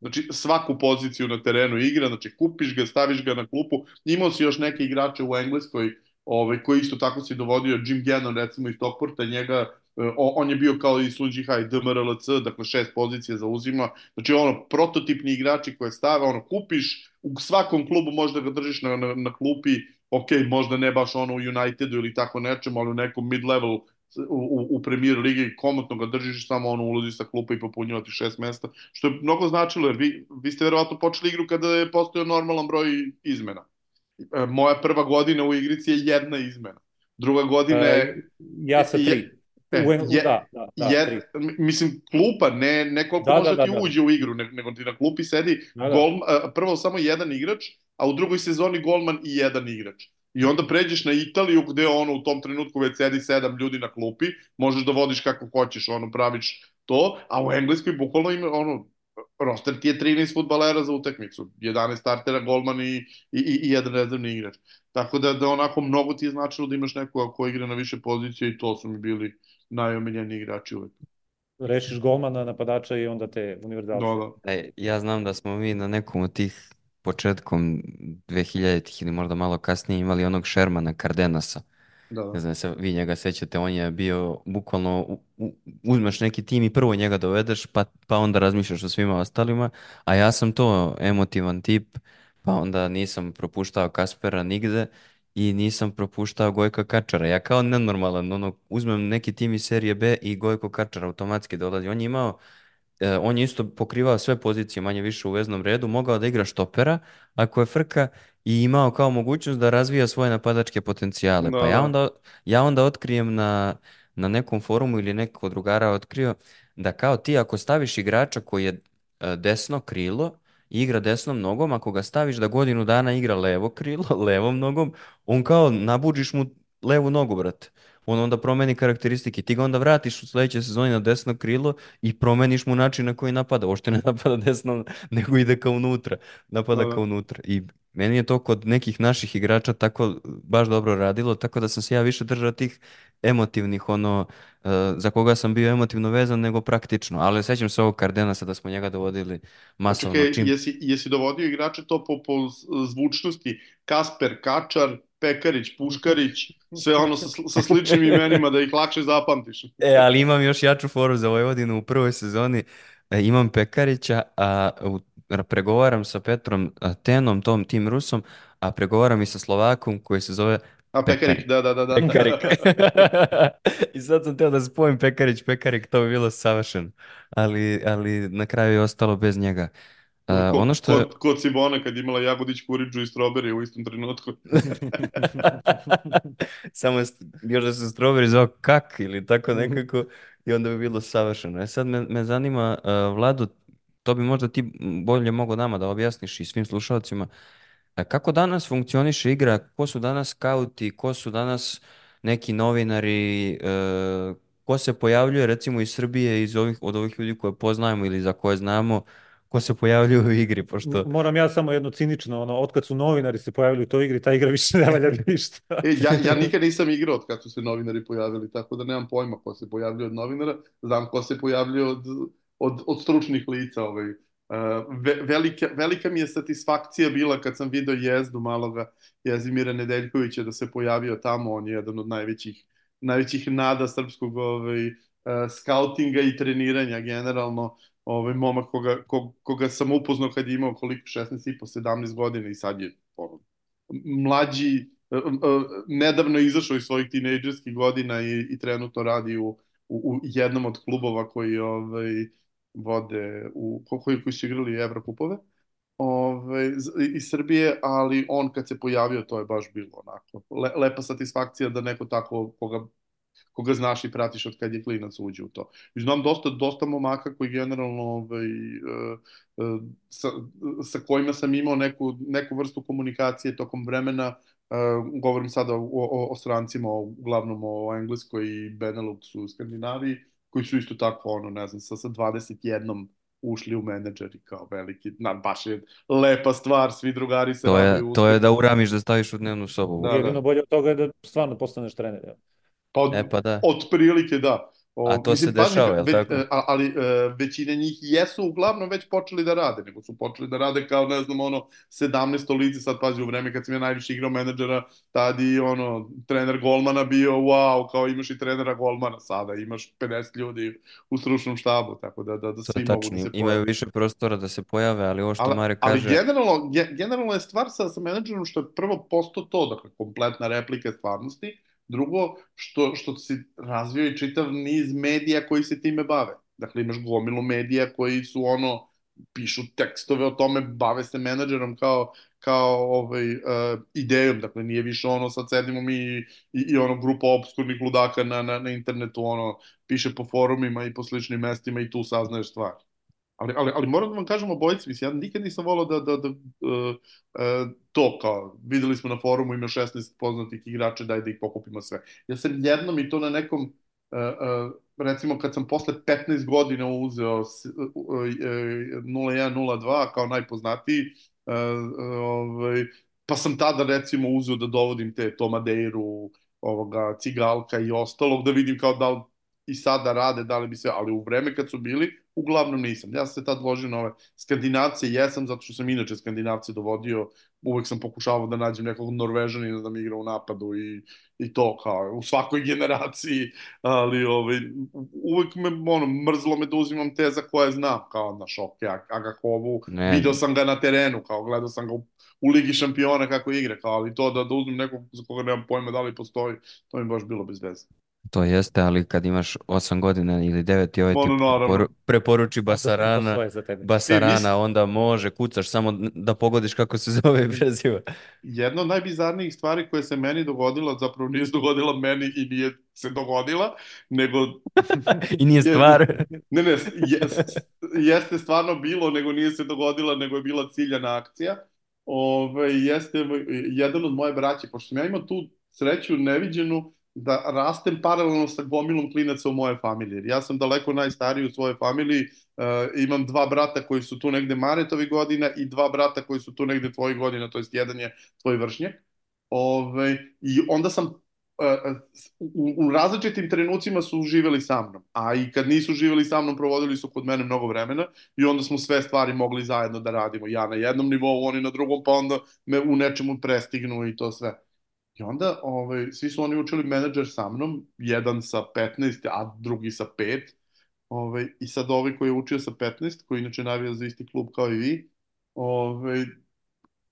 Znači, svaku poziciju na terenu igra, znači kupiš ga, staviš ga na klupu. Imao si još neke igrače u Engleskoj, ovaj, koji isto tako si dovodio, Jim Gannon recimo iz Stockporta, njega, on je bio kao i Sun Jihai, DMRLC, dakle šest pozicija zauzima, znači ono, prototipni igrači koje stave, ono, kupiš, u svakom klubu možda ga držiš na, na, na klupi, ok, možda ne baš ono u Unitedu ili tako nečem, ali u nekom mid-level u, u premier ligi komotno ga držiš samo ono ulazi sa klupa i popunjava ti šest mesta, što je mnogo značilo, jer vi, vi ste verovatno počeli igru kada je postojao normalan broj izmena. E, moja prva godina u igrici je jedna izmena. Druga godina je... E, ja sa tri. E, U, je, da, da, da, je, mislim, klupa, ne, ne koliko Da, može da, ti da, da. uđe u igru, nego, ti na klupi sedi Da, da. gol, a, prvo samo jedan igrač, a u drugoj sezoni golman i jedan igrač. I onda pređeš na Italiju gde ono u tom trenutku već sedi sedam ljudi na klupi, možeš da vodiš kako hoćeš, ono praviš to, a u Engleskoj bukvalno ima ono roster ti je 13 futbalera za utakmicu, 11 startera, golman i, i, i, i jedan rezervni igrač. Tako da, da onako mnogo ti je značilo da imaš nekoga ko igra na više pozicije i to su mi bili najomiljeni igrači uvek. Rešiš golmana, napadača i onda te univerzalce. Da, da. E, ja znam da smo mi na nekom od tih početkom 2000-ih ili možda malo kasnije imali onog Shermana Cardenasa. Da, Ne znam se vi njega sećate, on je bio bukvalno, u- u- uzmeš neki tim i prvo njega dovedeš, pa, pa onda razmišljaš o svima ostalima, a ja sam to emotivan tip, pa onda nisam propuštao Kaspera nigde i nisam propuštao Gojka Kačara. Ja kao nenormalan, ono, uzmem neki tim iz serije B i Gojko Kačar automatski dolazi. On je imao on je isto pokrivao sve pozicije manje više u veznom redu, mogao da igra štopera ako je frka i imao kao mogućnost da razvija svoje napadačke potencijale. Da, Pa ja da. onda, ja onda otkrijem na, na nekom forumu ili neko od drugara otkrio da kao ti ako staviš igrača koji je e, desno krilo igra desnom nogom, ako ga staviš da godinu dana igra levo krilo, levom nogom, on kao nabuđiš mu levu nogu, brate. On onda promeni karakteristike. Ti ga onda vratiš u sledećoj sezoni na desno krilo i promeniš mu način na koji napada. Uopšte ne napada desno, nego ide kao unutra. Napada Da, da. kao unutra. I meni je to kod nekih naših igrača tako baš dobro radilo, tako da sam se ja više držao tih emotivnih, ono, eh, za koga sam bio emotivno vezan, nego praktično. Ali sećam se ovog Cardenasa da smo njega dovodili masovno. Čekaj, Čim... jesi, jesi dovodio igrače to po, po zvučnosti? Kasper, Kačar, Pekarić, Puškarić, sve ono sa, sa sličnim imenima da ih lakše zapamtiš. E, ali imam još jaču foru za Vojvodinu u prvoj sezoni. E, imam Pekarića, a u, pregovaram sa Petrom Tenom, tom tim Rusom, a pregovaram i sa Slovakom koji se zove A Pekarik, da, da, da. da. Pekarik. I sad sam teo da spojim Pekarić, Pekarik, to bi bilo savršeno. Ali, ali na kraju je ostalo bez njega. A, Ko- ono što je... Kod, kod Simona kad imala Jagodić, Kuriđu i Strawberry u istom trenutku. Samo još da se strawberry zvao kak ili tako nekako i onda bi bilo savršeno. E sad me, me zanima, uh, Vlado, to bi možda ti bolje mogao nama da objasniš i svim slušalcima, a kako danas funkcioniše igra, ko su danas skauti, ko su danas neki novinari, e, ko se pojavljuje recimo iz Srbije, iz ovih, od ovih ljudi koje poznajemo ili za koje znamo, ko se pojavljuje u igri, pošto... Moram ja samo jedno cinično, ono, otkad su novinari se pojavili u toj igri, ta igra više ne valja ništa. E, ja, ja nikad nisam igrao od kad su se novinari pojavili, tako da nemam pojma ko se pojavljuje od novinara, znam ko se pojavljuje od, od, od stručnih lica. Ovaj. Uh, ve, velika, velika mi je satisfakcija bila kad sam video jezdu maloga Jezimira Nedeljkovića da se pojavio tamo, on je jedan od najvećih, najvećih nada srpskog ovaj, uh, skautinga i treniranja generalno, ovaj momak koga, koga, koga sam upoznao kad je imao koliko 16 i po 17 godina i sad je ono, mlađi, e, e, nedavno izašao iz svojih tinejdžerskih godina i, i trenutno radi u, u, u jednom od klubova koji ovaj, vode, u, koji, koji su igrali Evrokupove ove, iz Srbije, ali on kad se pojavio to je baš bilo onako le, lepa satisfakcija da neko tako koga koga znaš i pratiš od kad je klinac uđe u to. I znam dosta, dosta momaka koji generalno ovaj, uh, uh, sa, sa kojima sam imao neku, neku vrstu komunikacije tokom vremena, uh, govorim sada o, o, o strancima, uglavnom o Engleskoj i Beneluxu u Skandinaviji, koji su isto tako, ono, ne znam, sa, sa 21 ušli u menadžeri kao veliki, na, baš je lepa stvar, svi drugari se to je, to je da uramiš da staviš u dnevnu sobu. Da, Jedino da. bolje od toga je da stvarno postaneš trener. Ja. Pa od, e, pa da. od prilike da. O, A to mislim, se dešava, je li tako? E, ali e, većina njih jesu uglavnom već počeli da rade, nego su počeli da rade kao, ne znam, ono, 17 lice, sad pazi, u vreme kad sam ja najviše igrao menadžera, tad i, ono, trener golmana bio, wow, kao imaš i trenera golmana, sada imaš 50 ljudi u stručnom štabu, tako da, da, da svi mogu da se pojave. Imaju više prostora da se pojave, ali ovo što ali, Mare kaže... Ali generalno, generalno je stvar sa, sa menadžerom što je prvo posto to, dakle, kompletna replika stvarnosti, Drugo, što, što se razvio i čitav niz medija koji se time bave. Dakle, imaš gomilu medija koji su ono, pišu tekstove o tome, bave se menadžerom kao, kao ovaj, uh, idejom, dakle nije više ono sad sedimo mi i, i, i ono grupa obskurnih ludaka na, na, na internetu ono piše po forumima i po sličnim mestima i tu saznaješ stvari. Ali, ali, ali moram da vam kažem obojici, mislim, ja nikad nisam volao da, da, da uh, uh, to kao, videli smo na forumu ima 16 poznatih igrača, daj da ih pokupimo sve. Ja sam jednom i to na nekom, uh, uh, recimo kad sam posle 15 godina uzeo uh, uh, 0102 kao najpoznatiji, uh, ovaj, pa sam tada recimo uzeo da dovodim te Tomadeiru, ovoga, Cigalka i ostalog, da vidim kao da i sada rade, da li bi se, ali u vreme kad su bili, uglavnom nisam. Ja sam se tad ložio na ove skandinavce, jesam, zato što sam inače skandinavce dovodio, uvek sam pokušavao da nađem nekog norvežanina da mi igra u napadu i, i to kao u svakoj generaciji, ali ovaj, uvek me, ono, mrzlo me da uzimam te za koje znam, kao na šok, ja, Agakovu, ne. video sam ga na terenu, kao gledao sam ga u, u Ligi šampiona kako igra, kao, ali to da, da uzmem nekog za koga nemam pojma da li postoji, to mi baš bilo bez veze. To jeste, ali kad imaš 8 godina ili 9 i ovaj ti preporu, preporuči Basarana, Basarana, onda može, kucaš samo da pogodiš kako se zove i preziva. Jedna od najbizarnijih stvari koje se meni dogodila, zapravo nije se dogodila meni i nije se dogodila, nego... I nije stvar. ne, ne, jest, jeste stvarno bilo, nego nije se dogodila, nego je bila ciljana akcija. Ove, jeste jedan od moje braće, pošto sam ja imao tu sreću neviđenu, da rastem paralelno sa gomilom klinaca u moje familiji. Ja sam daleko najstariji u svojoj familiji, uh, imam dva brata koji su tu negde Maretovi godina i dva brata koji su tu negde tvoji godina, to jest jedan je tvoj vršnjak. Ove, I onda sam uh, u, u različitim trenucima su živeli sa mnom, a i kad nisu živeli sa mnom, provodili su kod mene mnogo vremena i onda smo sve stvari mogli zajedno da radimo. Ja na jednom nivou, oni na drugom, pa onda me u nečemu prestignu i to sve. I onda ovaj, svi su oni učili menadžer sa mnom, jedan sa 15, a drugi sa 5. Ovaj, I sad ovaj koji je učio sa 15, koji inače navija za isti klub kao i vi, ovaj,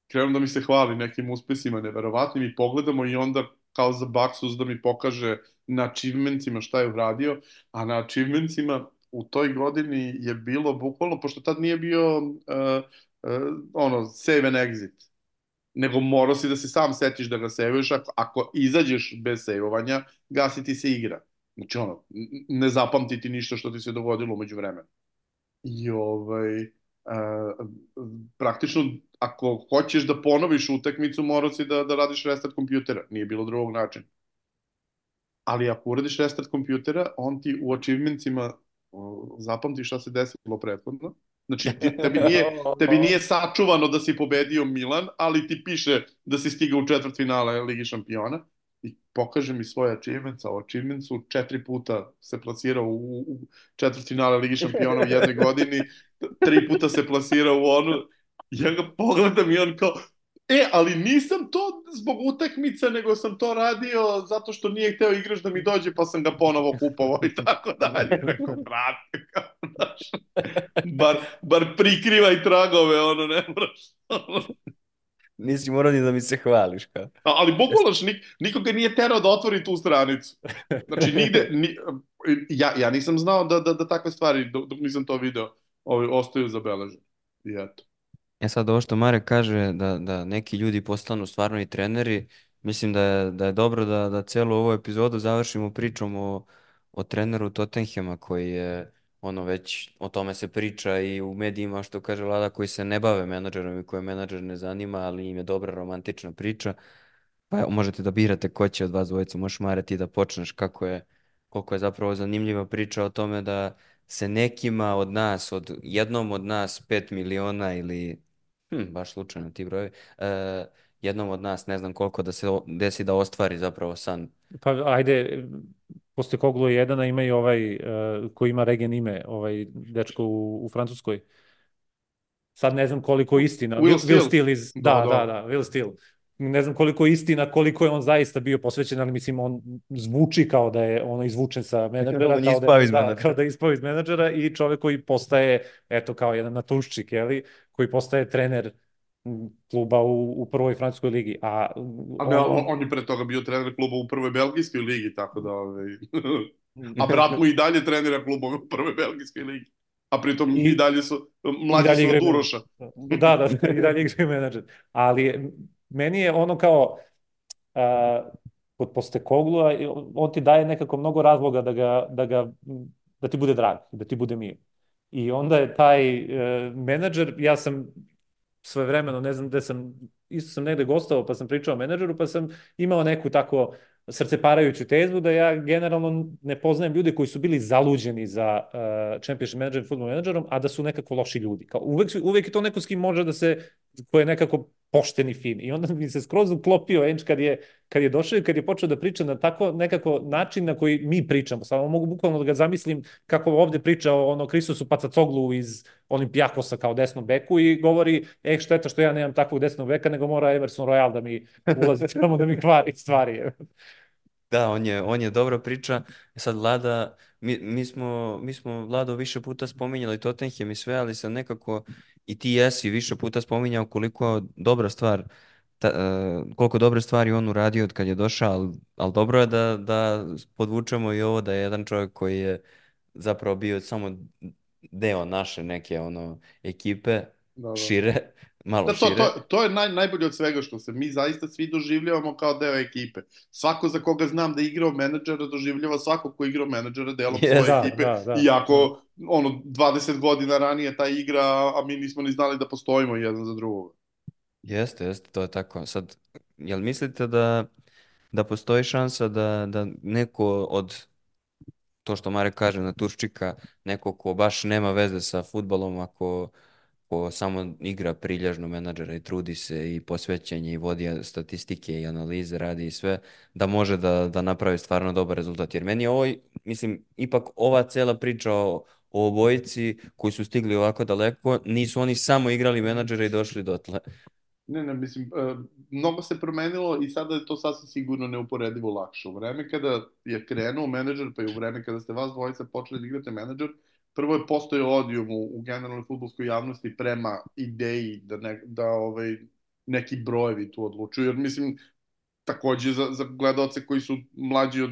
krenu da mi se hvali nekim uspesima neverovatnim i pogledamo i onda kao za baksus da mi pokaže na achievementsima šta je uradio, a na achievementsima u toj godini je bilo bukvalno, pošto tad nije bio uh, uh, ono, save and exit, nego morao si da se sam setiš da ga sejvuješ, ako, ako izađeš bez sejvovanja, gasi ti se igra. Znači ono, ne zapamti ti ništa što ti se dogodilo umeđu vremena. I ovaj, uh, praktično, ako hoćeš da ponoviš utakmicu, morao si da, da radiš restart kompjutera. Nije bilo drugog načina. Ali ako uradiš restart kompjutera, on ti u achievementsima zapamti šta se desilo prethodno Znači, ti, tebi, nije, tebi nije sačuvano da si pobedio Milan, ali ti piše da si stigao u četvrt finale Ligi šampiona. I pokaže mi svoje achievements, a u achievementsu četiri puta se plasirao u, u četvrt finale Ligi šampiona u jednoj godini, tri puta se plasirao u onu, ja ga pogledam i on kao, E, ali nisam to zbog utakmica, nego sam to radio zato što nije hteo igrač da mi dođe, pa sam ga ponovo kupovao i tako dalje. Rekao, brate, kao, znaš, bar, bar prikrivaj tragove, ono, ne moraš. nisi morao ni da mi se hvališ, kao. A- Ali bukvalno, nik, nikoga nije terao da otvori tu stranicu. Znači, nigde, ni, ja, ja nisam znao da, da, da takve stvari, dok, dok nisam to video, ovaj, ostaju zabeležene. I eto. E sad ovo što Marek kaže da, da neki ljudi postanu stvarno i treneri, mislim da je, da je dobro da, da celu ovu epizodu završimo pričom o, o treneru Tottenhema koji je ono već o tome se priča i u medijima što kaže Lada koji se ne bave menadžerom i koje menadžer ne zanima, ali im je dobra romantična priča. Pa evo, možete da birate ko će od vas dvojica, možeš Mare ti da počneš kako je, koliko je zapravo zanimljiva priča o tome da se nekima od nas, od jednom od nas 5 miliona ili Hm, baš slučajno ti brojevi. E, jednom od nas, ne znam koliko, da se o- desi da ostvari zapravo san. Pa ajde, posle Koglu je jedan, a ima i ovaj uh, koji ima regen ime, ovaj dečko u, u Francuskoj. Sad ne znam koliko istina. Will Will, Steele. Will Steele iz... Da, Da, da. da, da, Will Steele. Ne znam koliko je istina, koliko je on zaista bio posvećen, ali mislim on zvuči kao da je ono izvučen sa menadžera, On kao da, iz da, menadžera. kao da je ispao iz menadžera i čovek koji postaje, eto kao jedan natuščik, jeli, koji postaje trener kluba u, u prvoj francuskoj ligi. A, A ne, on, on je pre toga bio trener kluba u prvoj belgijskoj ligi, tako da... Ovaj... A brat mu i dalje trenira klubove u prvoj belgijskoj ligi. A pritom i, I- dalje su, mlađi su od. Uroša. Da, da, i dalje igraju menadžer. Ali meni je ono kao a, kod Postekoglua, on ti daje nekako mnogo razloga da ga, da ga, da ti bude drag, da ti bude mio. I onda je taj e, menadžer, ja sam svoje vremeno, ne znam gde sam, isto sam negde gostao pa sam pričao o menadžeru, pa sam imao neku tako srceparajuću tezu da ja generalno ne poznajem ljude koji su bili zaluđeni za uh, championship manager, football menadžerom, a da su nekako loši ljudi. Kao, uvek, uvek je to neko s kim može da se, ko je nekako pošten i fin. I onda mi se skroz uklopio Enč kad je, kad je došao i kad je počeo da priča na tako nekako način na koji mi pričamo. Samo mogu bukvalno da ga zamislim kako ovde priča o ono Kristosu Pacacoglu iz Olimpijakosa kao desnom beku i govori, e, šteta što ja nemam takvog desnog beka, nego mora Emerson Royal da mi ulazi tamo da mi kvari stvari. Da, on je, on je dobra priča. Sad Vlada, mi, mi smo, mi smo Vlado više puta spominjali Tottenham i sve, ali sam nekako i ti jesi više puta spominjao koliko dobra stvar, ta, e, koliko dobre stvari on uradio od kad je došao, ali, ali dobro je da, da podvučemo i ovo da je jedan čovjek koji je zapravo bio samo deo naše neke ono ekipe, Da, da. šire, malo Da, to, šire. to, to je naj, najbolje od svega što se mi zaista svi doživljavamo kao deo ekipe. Svako za koga znam da je igrao menadžera doživljava svako ko je igrao menadžera delom Yes. svoje Da, ekipe. da, da. Iako ono, 20 godina ranije ta igra, a mi nismo ni znali da postojimo jedan za drugog. Jeste, jeste, to je tako. Sad, jel mislite da, da postoji šansa da, da neko od, to što Marek kaže, naturščika, neko ko baš nema veze sa futbalom, ako ko samo igra prilježno menadžera i trudi se i posvećenje i vodi statistike i analize, radi i sve, da može da, da napravi stvarno dobar rezultat. Jer meni je ovo, mislim, ipak ova cela priča o, o obojici koji su stigli ovako daleko, nisu oni samo igrali menadžera i došli dotle. Ne, ne, mislim, e, mnogo se promenilo i sada je to sasvim sigurno neuporedivo lakše. U vreme kada je krenuo menadžer, pa i u vreme kada ste vas dvojica počeli da igrate menadžer, prvo je postojao odijum u, u generalnoj futbolskoj javnosti prema ideji da, ne, da ovaj, neki brojevi tu odlučuju. Jer mislim, takođe za, za gledalce koji su mlađi od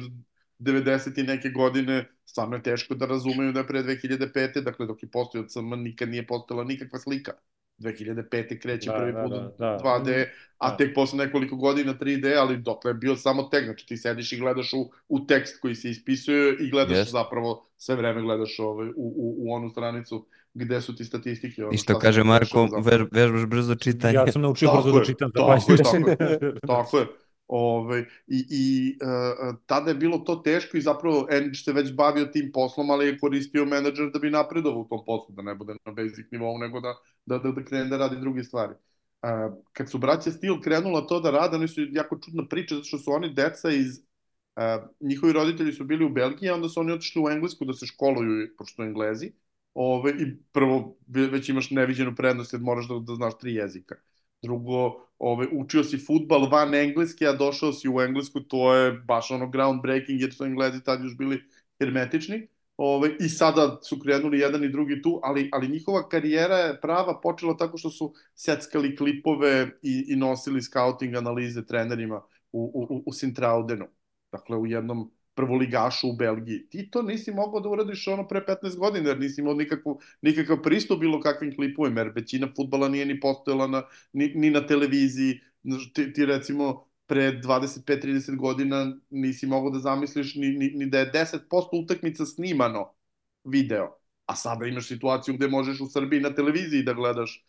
90 i neke godine, stvarno je teško da razumeju da je pre 2005. Dakle, dok je postojao CM, nikad nije postojala nikakva slika. 2005. kreće Da, prvi da, put da, da. 2D, a Da. tek posle nekoliko godina 3D, ali dotle je bio samo tekst, znači ti sediš i gledaš u, u tekst koji se ispisuje i gledaš Jeste. zapravo, sve vreme gledaš ovaj, u, u, u onu stranicu gde su ti statistike. Ono, I što kaže Marko, vežbaš brzo čitanje. Ja sam naučio Tako brzo da je, čitam. tako je, zahvaljujući. Tako je. Ove, I i uh, tada je bilo to teško i zapravo Endić se već bavio tim poslom, ali je koristio menadžer da bi napredovao u tom poslu, da ne bude na basic nivou, nego da, da, da, da krene da radi druge stvari. Uh, kad su braća Steel krenula to da rade, oni su jako čudna priča, zato što su oni deca iz uh, njihovi roditelji su bili u Belgiji, onda su oni otišli u Englesku da se školuju, pošto su Englezi. Ove, I prvo, ve- već imaš neviđenu prednost jer moraš da, da znaš tri jezika. Drugo, ove, učio si futbal van engleski, a došao si u Englesku, to je baš ono groundbreaking, jer su Englezi tad još bili hermetični. Ove, I sada su krenuli jedan i drugi tu, ali, ali njihova karijera je prava počela tako što su seckali klipove i, i nosili scouting analize trenerima u, u, u Sintraudenu. Dakle, u jednom prvoligašu u Belgiji. Ti to nisi mogao da uradiš ono pre 15 godina, jer nisi imao nikakvu, nikakav pristup bilo kakvim klipovima, jer većina futbala nije ni postojala na, ni, ni na televiziji. Ti, ti recimo pre 25-30 godina nisi mogao da zamisliš ni, ni, ni da je 10% utakmica snimano video. A sada imaš situaciju gde možeš u Srbiji na televiziji da gledaš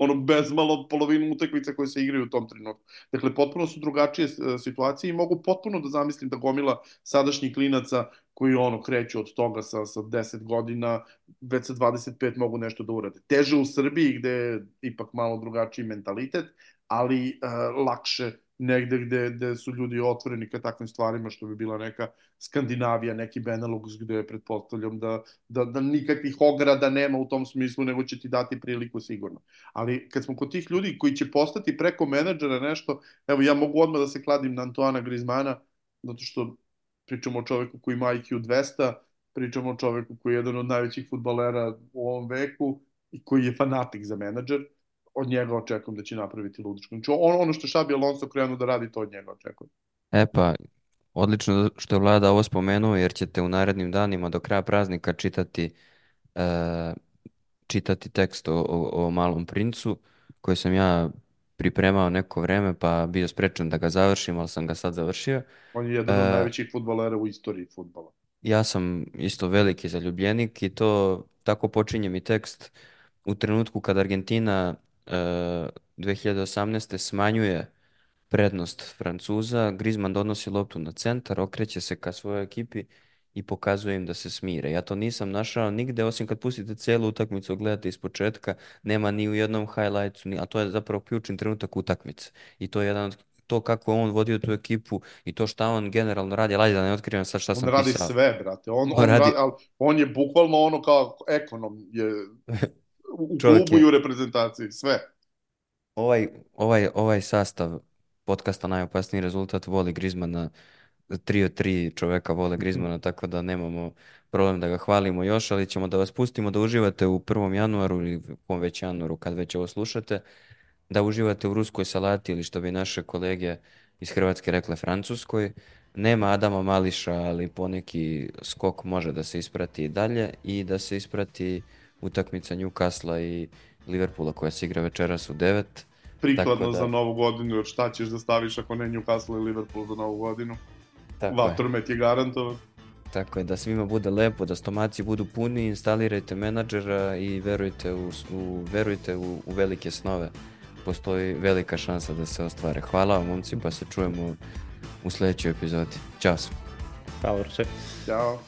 ono bezmalo polovinu utakmica koje se igraju u tom trenutku. Dakle, potpuno su drugačije e, situacije i mogu potpuno da zamislim da gomila sadašnjih klinaca koji ono kreću od toga sa, sa 10 godina, već sa 25 mogu nešto da urade. Teže u Srbiji gde je ipak malo drugačiji mentalitet, ali uh, lakše negde gde, gde su ljudi otvoreni ka takvim stvarima, što bi bila neka Skandinavija, neki Benelux, gde pretpostavljam da, da, da nikakvih ograda nema u tom smislu, nego će ti dati priliku sigurno. Ali kad smo kod tih ljudi koji će postati preko menadžera nešto, evo ja mogu odmah da se kladim na Antoana Grizmana, zato što pričamo o čoveku koji ima IQ 200, pričamo o čoveku koji je jedan od najvećih futbalera u ovom veku i koji je fanatik za menadžer od njega očekujem da će napraviti ludičko. Znači on, ono što Šabi Alonso krenuo da radi, to od njega očekujem. E pa, odlično što je Vlada ovo spomenuo, jer ćete u narednim danima do kraja praznika čitati, e, čitati tekst o, o, o Malom princu, koji sam ja pripremao neko vreme, pa bio sprečan da ga završim, ali sam ga sad završio. On je jedan od e, najvećih futbolera u istoriji futbola. Ja sam isto veliki zaljubljenik i to tako počinje mi tekst u trenutku kad Argentina 2018. smanjuje prednost Francuza, Griezmann donosi loptu na centar, okreće se ka svojoj ekipi i pokazuje im da se smire. Ja to nisam našao nigde, osim kad pustite celu utakmicu, gledate iz početka, nema ni u jednom highlightsu, ni, a to je zapravo ključni trenutak utakmice. I to je jedan od to kako on vodio tu ekipu i to šta on generalno radi, ali da ne otkrivam sad šta sam pisao. On radi sve, brate. On, on, on, radi... radi, on je bukvalno ono kao ekonom je u klubu i u reprezentaciji, sve. Ovaj, ovaj, ovaj sastav podcasta Najopasniji rezultat voli Grizmana, tri od tri čoveka vole Grizmana, tako da nemamo problem da ga hvalimo još, ali ćemo da vas pustimo da uživate u 1. januaru ili u već januaru kad već ovo slušate, da uživate u ruskoj salati ili što bi naše kolege iz Hrvatske rekle francuskoj. Nema Adama Mališa, ali poneki skok može da se isprati i dalje i da se isprati utakmica Newcastle i Liverpoola koja se igra večeras u 9. Prikladno da... za novu godinu, jer šta ćeš da staviš ako ne Newcastle i Liverpool za novu godinu? Tako Vatromet je. je garantovan. Tako je, da svima bude lepo, da stomaci budu puni, instalirajte menadžera i verujte u, u, verujte u, u velike snove. Postoji velika šansa da se ostvare. Hvala vam, momci, pa se čujemo u sledećoj epizodi. Ćao. Ćao. Ćao.